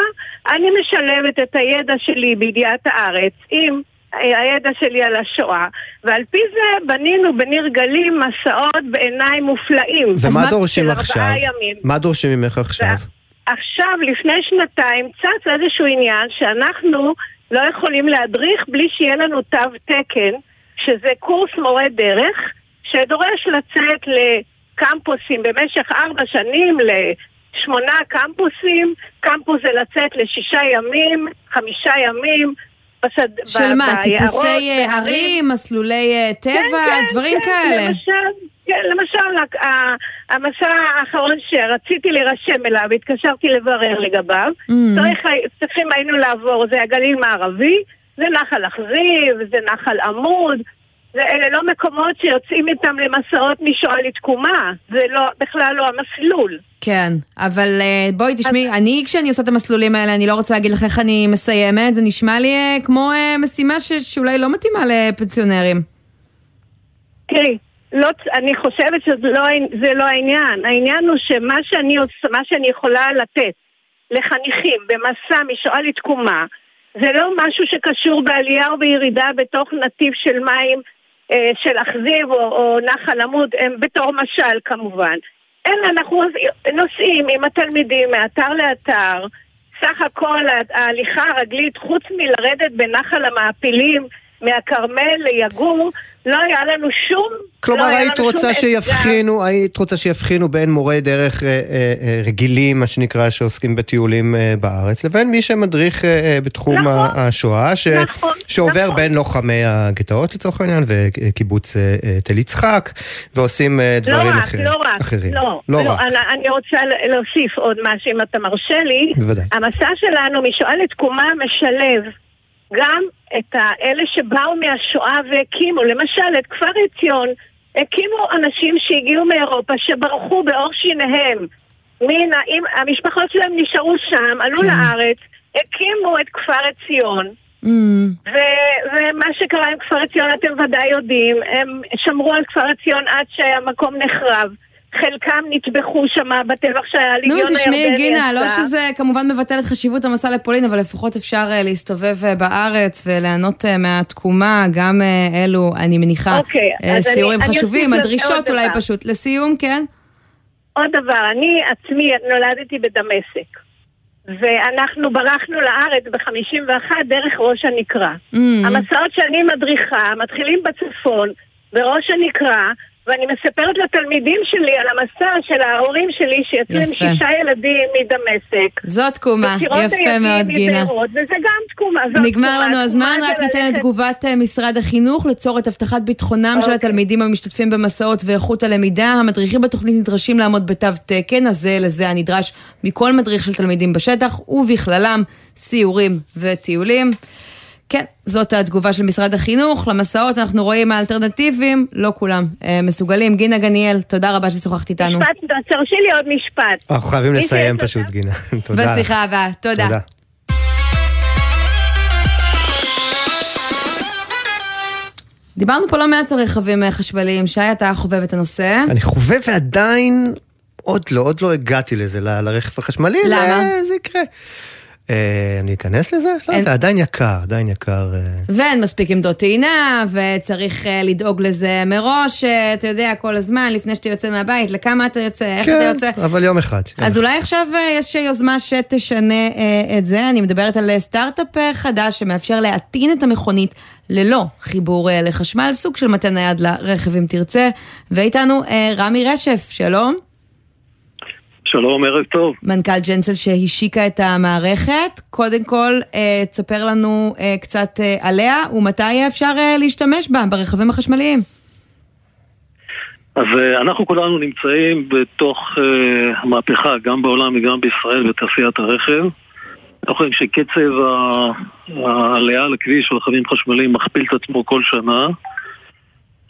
[SPEAKER 19] אני משלבת את הידע שלי בידיעת הארץ עם הידע שלי על השואה, ועל פי זה בנינו בניר גלים מסעות בעיניי מופלאים.
[SPEAKER 3] ומה דורשים עכשיו?
[SPEAKER 19] ימים.
[SPEAKER 3] מה דורשים ממך עכשיו?
[SPEAKER 19] עכשיו, לפני שנתיים, צץ איזשהו עניין שאנחנו לא יכולים להדריך בלי שיהיה לנו תו תקן, שזה קורס מורה דרך, שדורש לצאת לקמפוסים במשך ארבע שנים, לשמונה קמפוסים. קמפוס זה לצאת לשישה ימים, חמישה ימים. בשד...
[SPEAKER 2] של
[SPEAKER 19] ב-
[SPEAKER 2] מה,
[SPEAKER 19] ביערות,
[SPEAKER 2] טיפוסי אה. ערים, מסלולי אה, טבע,
[SPEAKER 19] כן,
[SPEAKER 2] דברים
[SPEAKER 19] כן,
[SPEAKER 2] כאלה?
[SPEAKER 19] למשל, כן, למשל, המסע האחרון שרציתי להירשם אליו, התקשרתי לברר לגביו,
[SPEAKER 2] Mm.
[SPEAKER 19] צריך, צריכים היינו לעבור, זה הגליל מערבי, זה נחל אכזיב, זה נחל עמוד, זה אלה לא מקומות שיוצאים איתם למסעות משואה לתקומה, זה לא, בכלל לא המסלול.
[SPEAKER 2] כן, אבל אה, בואי תשמעי, אני כשאני עושה את המסלולים האלה, אני לא רוצה להגיד לך איך אני מסיימת, זה נשמע לי אה, כמו אה, משימה ש- שאולי לא מתאימה לפנסיונרים.
[SPEAKER 19] תראי, לא, אני חושבת שזה לא, זה לא העניין. העניין הוא שמה שאני, עוש- מה שאני יכולה לתת לחניכים במסע משואה לתקומה, זה לא משהו שקשור בעלייה או בירידה בתוך נתיב של מים של אכזיב או, או נחל עמוד, הם בתור משל כמובן. אלא אנחנו נוסעים עם התלמידים מאתר לאתר, סך הכל ההליכה הרגלית, חוץ מלרדת בנחל המעפילים מהכרמל ליגור, לא היה לנו שום...
[SPEAKER 3] כלומר,
[SPEAKER 19] לא
[SPEAKER 3] היית רוצה. שיבחינו, היית רוצה שיבחינו בין מורי דרך אה, אה, אה, רגילים, מה שנקרא, שעוסקים בטיולים אה, בארץ, לבין מי שמדריך אה, בתחום
[SPEAKER 19] נכון.
[SPEAKER 3] השואה, ש-
[SPEAKER 19] נכון,
[SPEAKER 3] שעובר
[SPEAKER 19] נכון.
[SPEAKER 3] בין לוחמי הגטאות לצורך העניין, וקיבוץ אה, אה, תל יצחק, ועושים אה,
[SPEAKER 19] לא
[SPEAKER 3] דברים
[SPEAKER 19] רק,
[SPEAKER 3] אחרים.
[SPEAKER 19] לא רק,
[SPEAKER 3] אחרים.
[SPEAKER 19] לא,
[SPEAKER 3] לא
[SPEAKER 19] לא,
[SPEAKER 3] רק.
[SPEAKER 19] אני, אני רוצה להוסיף עוד משהו אם אתה מרשה לי.
[SPEAKER 3] בוודאי.
[SPEAKER 19] המסע שלנו משואה לתקומה משלב גם את האלה שבאו מהשואה והקימו, למשל את כפר עציון, הקימו אנשים שהגיעו מאירופה שברחו בעור שיניהם. מן, אם- המשפחות שלהם נשארו שם, עלו
[SPEAKER 2] כן.
[SPEAKER 19] לארץ, הקימו את כפר עציון.
[SPEAKER 2] Mm.
[SPEAKER 19] ו- ומה שקרה עם כפר עציון אתם ודאי יודעים, הם שמרו על כפר עציון עד שהמקום נחרב. חלקם נטבחו שם בטבח שהליגיון
[SPEAKER 2] נו,
[SPEAKER 19] הירדני עשה.
[SPEAKER 2] תשמעי, גינה, לא שזה כמובן מבטל את חשיבות המסע לפולין, אבל לפחות אפשר אה, להסתובב אה, בארץ וליהנות אה, מהתקומה, גם אלו, אני מניחה,
[SPEAKER 19] אוקיי,
[SPEAKER 2] סיורים
[SPEAKER 19] אני
[SPEAKER 2] חשובים, הדרישות אולי
[SPEAKER 19] דבר.
[SPEAKER 2] פשוט. לסיום, כן?
[SPEAKER 19] עוד דבר, אני עצמי נולדתי בדמשק, ואנחנו ברחנו לארץ ב-51 דרך ראש הנקרה.
[SPEAKER 2] Mm.
[SPEAKER 19] המסעות שאני מדריכה מתחילים בצפון, בראש הנקרה, ואני מספרת לתלמידים שלי על המסע של ההורים שלי שיצאו עם. שישה ילדים מדמשק.
[SPEAKER 2] זאת תקומה, יפה מאוד, גינה.
[SPEAKER 19] וזה גם תקומה.
[SPEAKER 2] נגמר
[SPEAKER 19] תקומה,
[SPEAKER 2] לנו הזמן, רק ניתן את תגובת אה, משרד החינוך ליצור את הבטחת ביטחונם של
[SPEAKER 19] אוקיי.
[SPEAKER 2] התלמידים המשתתפים במסעות ואיכות הלמידה. המדריכים בתוכנית נדרשים לעמוד בתו תקן, אז זה לזה הנדרש מכל מדריך של תלמידים בשטח, ובכללם סיורים וטיולים. כן, זאת התגובה של משרד החינוך. למסעות אנחנו רואים האלטרנטיביים, לא כולם אה, מסוגלים. גינה גניאל, תודה רבה ששוחחת איתנו.
[SPEAKER 19] משפט, תרשי לי עוד משפט.
[SPEAKER 3] אנחנו חייבים לסיים פשוט, גינה. תודה.
[SPEAKER 2] בשיחה הבאה, תודה.
[SPEAKER 3] תודה.
[SPEAKER 2] דיברנו פה לא מעט על רכבים אה, חשמליים. שי, אתה חובב את הנושא.
[SPEAKER 3] אני חובב ועדיין, עוד לא, עוד לא הגעתי לזה, לרכב החשמלי.
[SPEAKER 2] למה?
[SPEAKER 3] זה, זה יקרה. אה, אני אכנס לזה? לא
[SPEAKER 2] אין-
[SPEAKER 3] יודע, עדיין יקר, עדיין יקר. אה.
[SPEAKER 2] ואין מספיק עמדות טעינה, וצריך אה, לדאוג לזה מראש, אתה יודע, כל הזמן, לפני שאתה יוצא מהבית, לכמה אתה יוצא, איך אתה
[SPEAKER 3] כן,
[SPEAKER 2] יוצא.
[SPEAKER 3] אבל יום אחד. יום
[SPEAKER 2] אז אולי עכשיו יש יוזמה שתשנה את זה. אני מדברת על סטארט-אפ חדש שמאפשר להטעין את המכונית ללא חיבור לחשמל, סוג של מטה נייד לרכב אם תרצה. ואיתנו רמי רשף, שלום.
[SPEAKER 20] שלום, ערב טוב.
[SPEAKER 2] מנכ"ל ג'נסל שהשיקה את המערכת. קודם כל, אה, תספר לנו אה, קצת אה, עליה ומתי אפשר אה, להשתמש בה ברכבים החשמליים.
[SPEAKER 20] אז אה, אנחנו כולנו נמצאים בתוך אה, המהפכה, גם בעולם וגם בישראל, בתעשיית הרכב. אנחנו רואים שקצב העלייה לכביש של רכבים חשמליים מכפיל את עצמו כל שנה.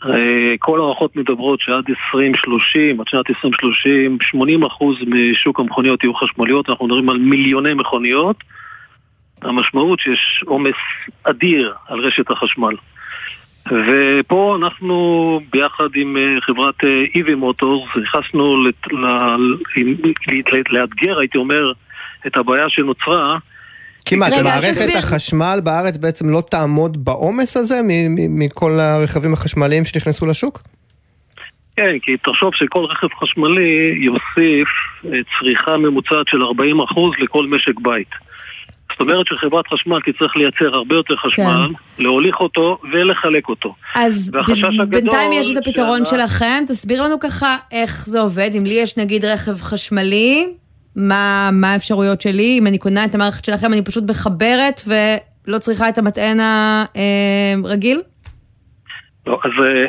[SPEAKER 20] אה, כל הערכות מדברות שעד 2030, עד שנת 2030, 80% משוק המכוניות יהיו חשמליות, אנחנו מדברים על מיליוני מכוניות. המשמעות שיש עומס אדיר על רשת החשמל. ופה אנחנו ביחד עם אה, חברת איבי מוטורס נכנסנו לת- ל- עם- ל- לאתגר, הייתי אומר, את הבעיה שנוצרה.
[SPEAKER 3] כמעט,
[SPEAKER 20] רגע,
[SPEAKER 3] מערכת
[SPEAKER 20] תסביר.
[SPEAKER 3] החשמל בארץ בעצם לא תעמוד בעומס הזה מ- מ- מכל הרכבים החשמליים שנכנסו לשוק?
[SPEAKER 20] כן, כי תחשוב שכל רכב חשמלי יוסיף אה, צריכה ממוצעת של 40% לכל משק בית. זאת אומרת שחברת חשמל תצטרך לייצר הרבה יותר חשמל, להוליך אותו ולחלק אותו.
[SPEAKER 2] אז בינתיים יש את הפתרון
[SPEAKER 20] שעלה-
[SPEAKER 2] שלכם, תסביר לנו ככה איך זה עובד. אם לי יש נגיד רכב חשמלי, מה מה האפשרויות שלי? אם אני קונה את המערכת שלכם, אני פשוט מחברת ולא צריכה את המטען הרגיל?
[SPEAKER 20] לא, אז אה,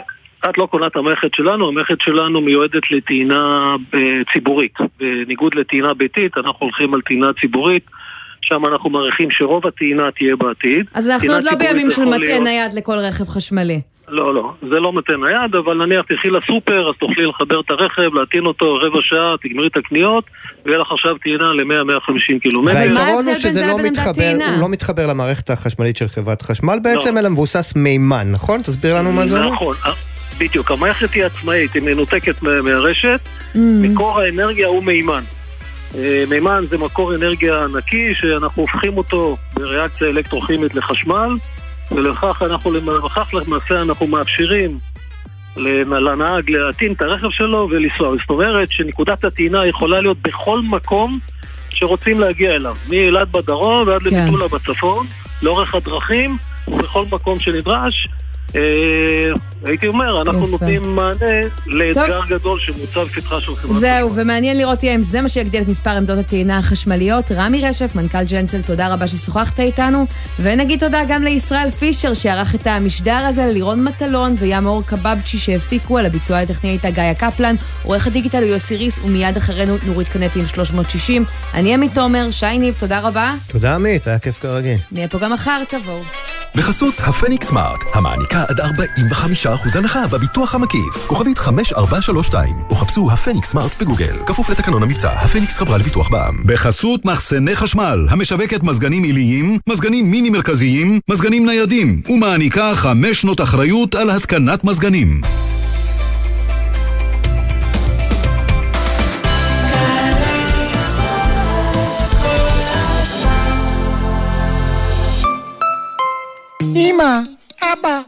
[SPEAKER 20] את לא קונה את המערכת שלנו, המערכת שלנו מיועדת לטעינה אה, ציבורית. בניגוד לטעינה ביתית, אנחנו הולכים על טעינה ציבורית, שם אנחנו מעריכים שרוב הטעינה תהיה בעתיד.
[SPEAKER 2] אז אנחנו עוד לא בימים של מטען נייד לכל רכב חשמלי.
[SPEAKER 20] לא, לא, זה לא מטען נייד, אבל נניח תלכי לסופר, אז תוכלי לחבר את הרכב, להטעין אותו רבע שעה, תגמרי את הקניות, ויהיה לך עכשיו טעינה ל-100-150 קילומטר.
[SPEAKER 3] והיתרון הוא שזה לא מתחבר, הוא לא מתחבר למערכת החשמלית של חברת חשמל בעצם,
[SPEAKER 20] לא.
[SPEAKER 3] אלא מבוסס מימן, נכון? תסביר לנו מה זה אומר.
[SPEAKER 20] נכון, אה, בדיוק, המערכת היא עצמאית, היא מנותקת מה- מהרשת, מקור האנרגיה הוא מימן. אה, מימן זה מקור אנרגיה נקי שאנחנו הופכים אותו בריאקציה אלקטרוכימית לחשמל ולכך אנחנו, למעשה אנחנו מאפשרים לנ- לנהג להטעין את הרכב שלו ולנסוע. זאת אומרת שנקודת הטעינה יכולה להיות בכל מקום שרוצים להגיע אליו, מאילת בדרום ועד
[SPEAKER 2] כן.
[SPEAKER 20] למטולה בצפון, לאורך הדרכים, בכל מקום שנדרש. אה, הייתי אומר, אנחנו
[SPEAKER 2] יפה.
[SPEAKER 20] נותנים מענה לאתגר גדול שמוצב לפתחה של חברת
[SPEAKER 2] זהו, ומעניין לראות אם זה מה שיגדיל את מספר עמדות הטעינה החשמליות. רמי רשף, מנכ"ל ג'נסל, תודה רבה ששוחחת איתנו. ונגיד תודה גם לישראל פישר שערך את המשדר הזה, ללירון מטלון וים אור קבבצ'י שהפיקו על הביצוע הטכני הייתה גיא קפלן, עורך הדיגיטל הוא יוסי ריס, ומיד אחרינו נורית קנטי עם 360. אני עמית תומר, שי ניב, תודה רבה.
[SPEAKER 3] תודה עמית, היה כיף כרגיל.
[SPEAKER 2] נהיה פה גם מחר, תבואו.
[SPEAKER 21] בחסות הפניקס סמארט, המעניקה עד 45% הנחה בביטוח המקיף. כוכבית 5432, או חפשו הפניקס סמארט בגוגל. כפוף לתקנון המבצע, הפניקס חברה לביטוח בע"מ.
[SPEAKER 22] בחסות מחסני חשמל, המשווקת מזגנים עיליים, מזגנים מיני מרכזיים, מזגנים ניידים, ומעניקה חמש שנות אחריות על התקנת מזגנים.
[SPEAKER 15] אמא, אבא.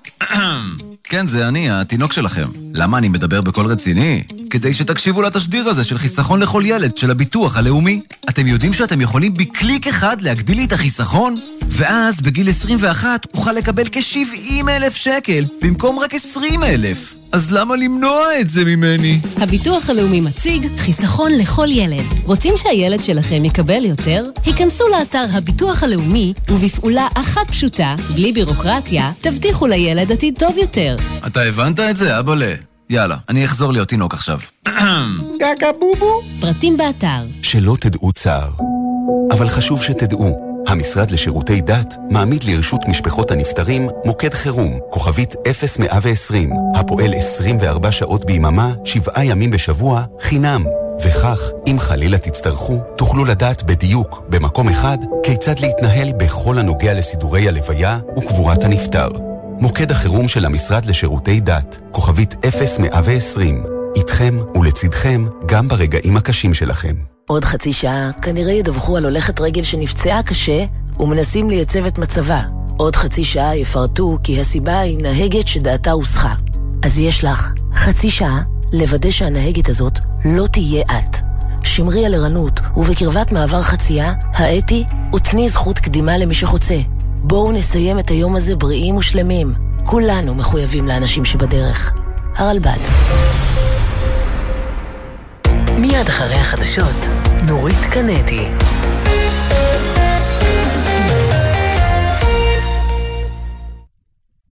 [SPEAKER 23] כן, זה אני, התינוק שלכם. למה אני מדבר בקול רציני? כדי שתקשיבו לתשדיר הזה של חיסכון לכל ילד של הביטוח הלאומי. אתם יודעים שאתם יכולים בקליק אחד להגדיל לי את החיסכון? ואז בגיל 21 אוכל לקבל כ-70 אלף שקל במקום רק 20 אלף. אז למה למנוע את זה ממני?
[SPEAKER 24] הביטוח הלאומי מציג חיסכון לכל ילד. רוצים שהילד שלכם יקבל יותר? היכנסו לאתר הביטוח הלאומי, ובפעולה אחת פשוטה, בלי בירוקרטיה, תבטיחו לילד עתיד טוב יותר.
[SPEAKER 23] אתה הבנת את זה, אבאלה? יאללה, אני אחזור להיות תינוק עכשיו.
[SPEAKER 15] גגה בובו.
[SPEAKER 24] פרטים באתר.
[SPEAKER 10] שלא תדעו צער. אבל חשוב שתדעו, המשרד לשירותי דת מעמיד לרשות משפחות הנפטרים מוקד חירום, כוכבית 0120, הפועל 24 שעות ביממה, שבעה ימים בשבוע, חינם. וכך, אם חלילה תצטרכו, תוכלו לדעת בדיוק, במקום אחד, כיצד להתנהל בכל הנוגע לסידורי הלוויה וקבורת הנפטר. מוקד החירום של המשרד לשירותי דת, כוכבית 0120, איתכם ולצידכם גם ברגעים הקשים שלכם.
[SPEAKER 1] עוד חצי שעה כנראה ידווחו על הולכת רגל שנפצעה קשה ומנסים לייצב את מצבה. עוד חצי שעה יפרטו כי הסיבה היא נהגת שדעתה הוסחה. אז יש לך חצי שעה לוודא שהנהגת הזאת לא תהיה את. שמרי על ערנות, ובקרבת מעבר חצייה, האתי ותני זכות קדימה למי שחוצה. בואו נסיים את היום הזה בריאים ושלמים. כולנו מחויבים לאנשים שבדרך. הרלב"ד. מיד אחרי החדשות, נורית קנדי.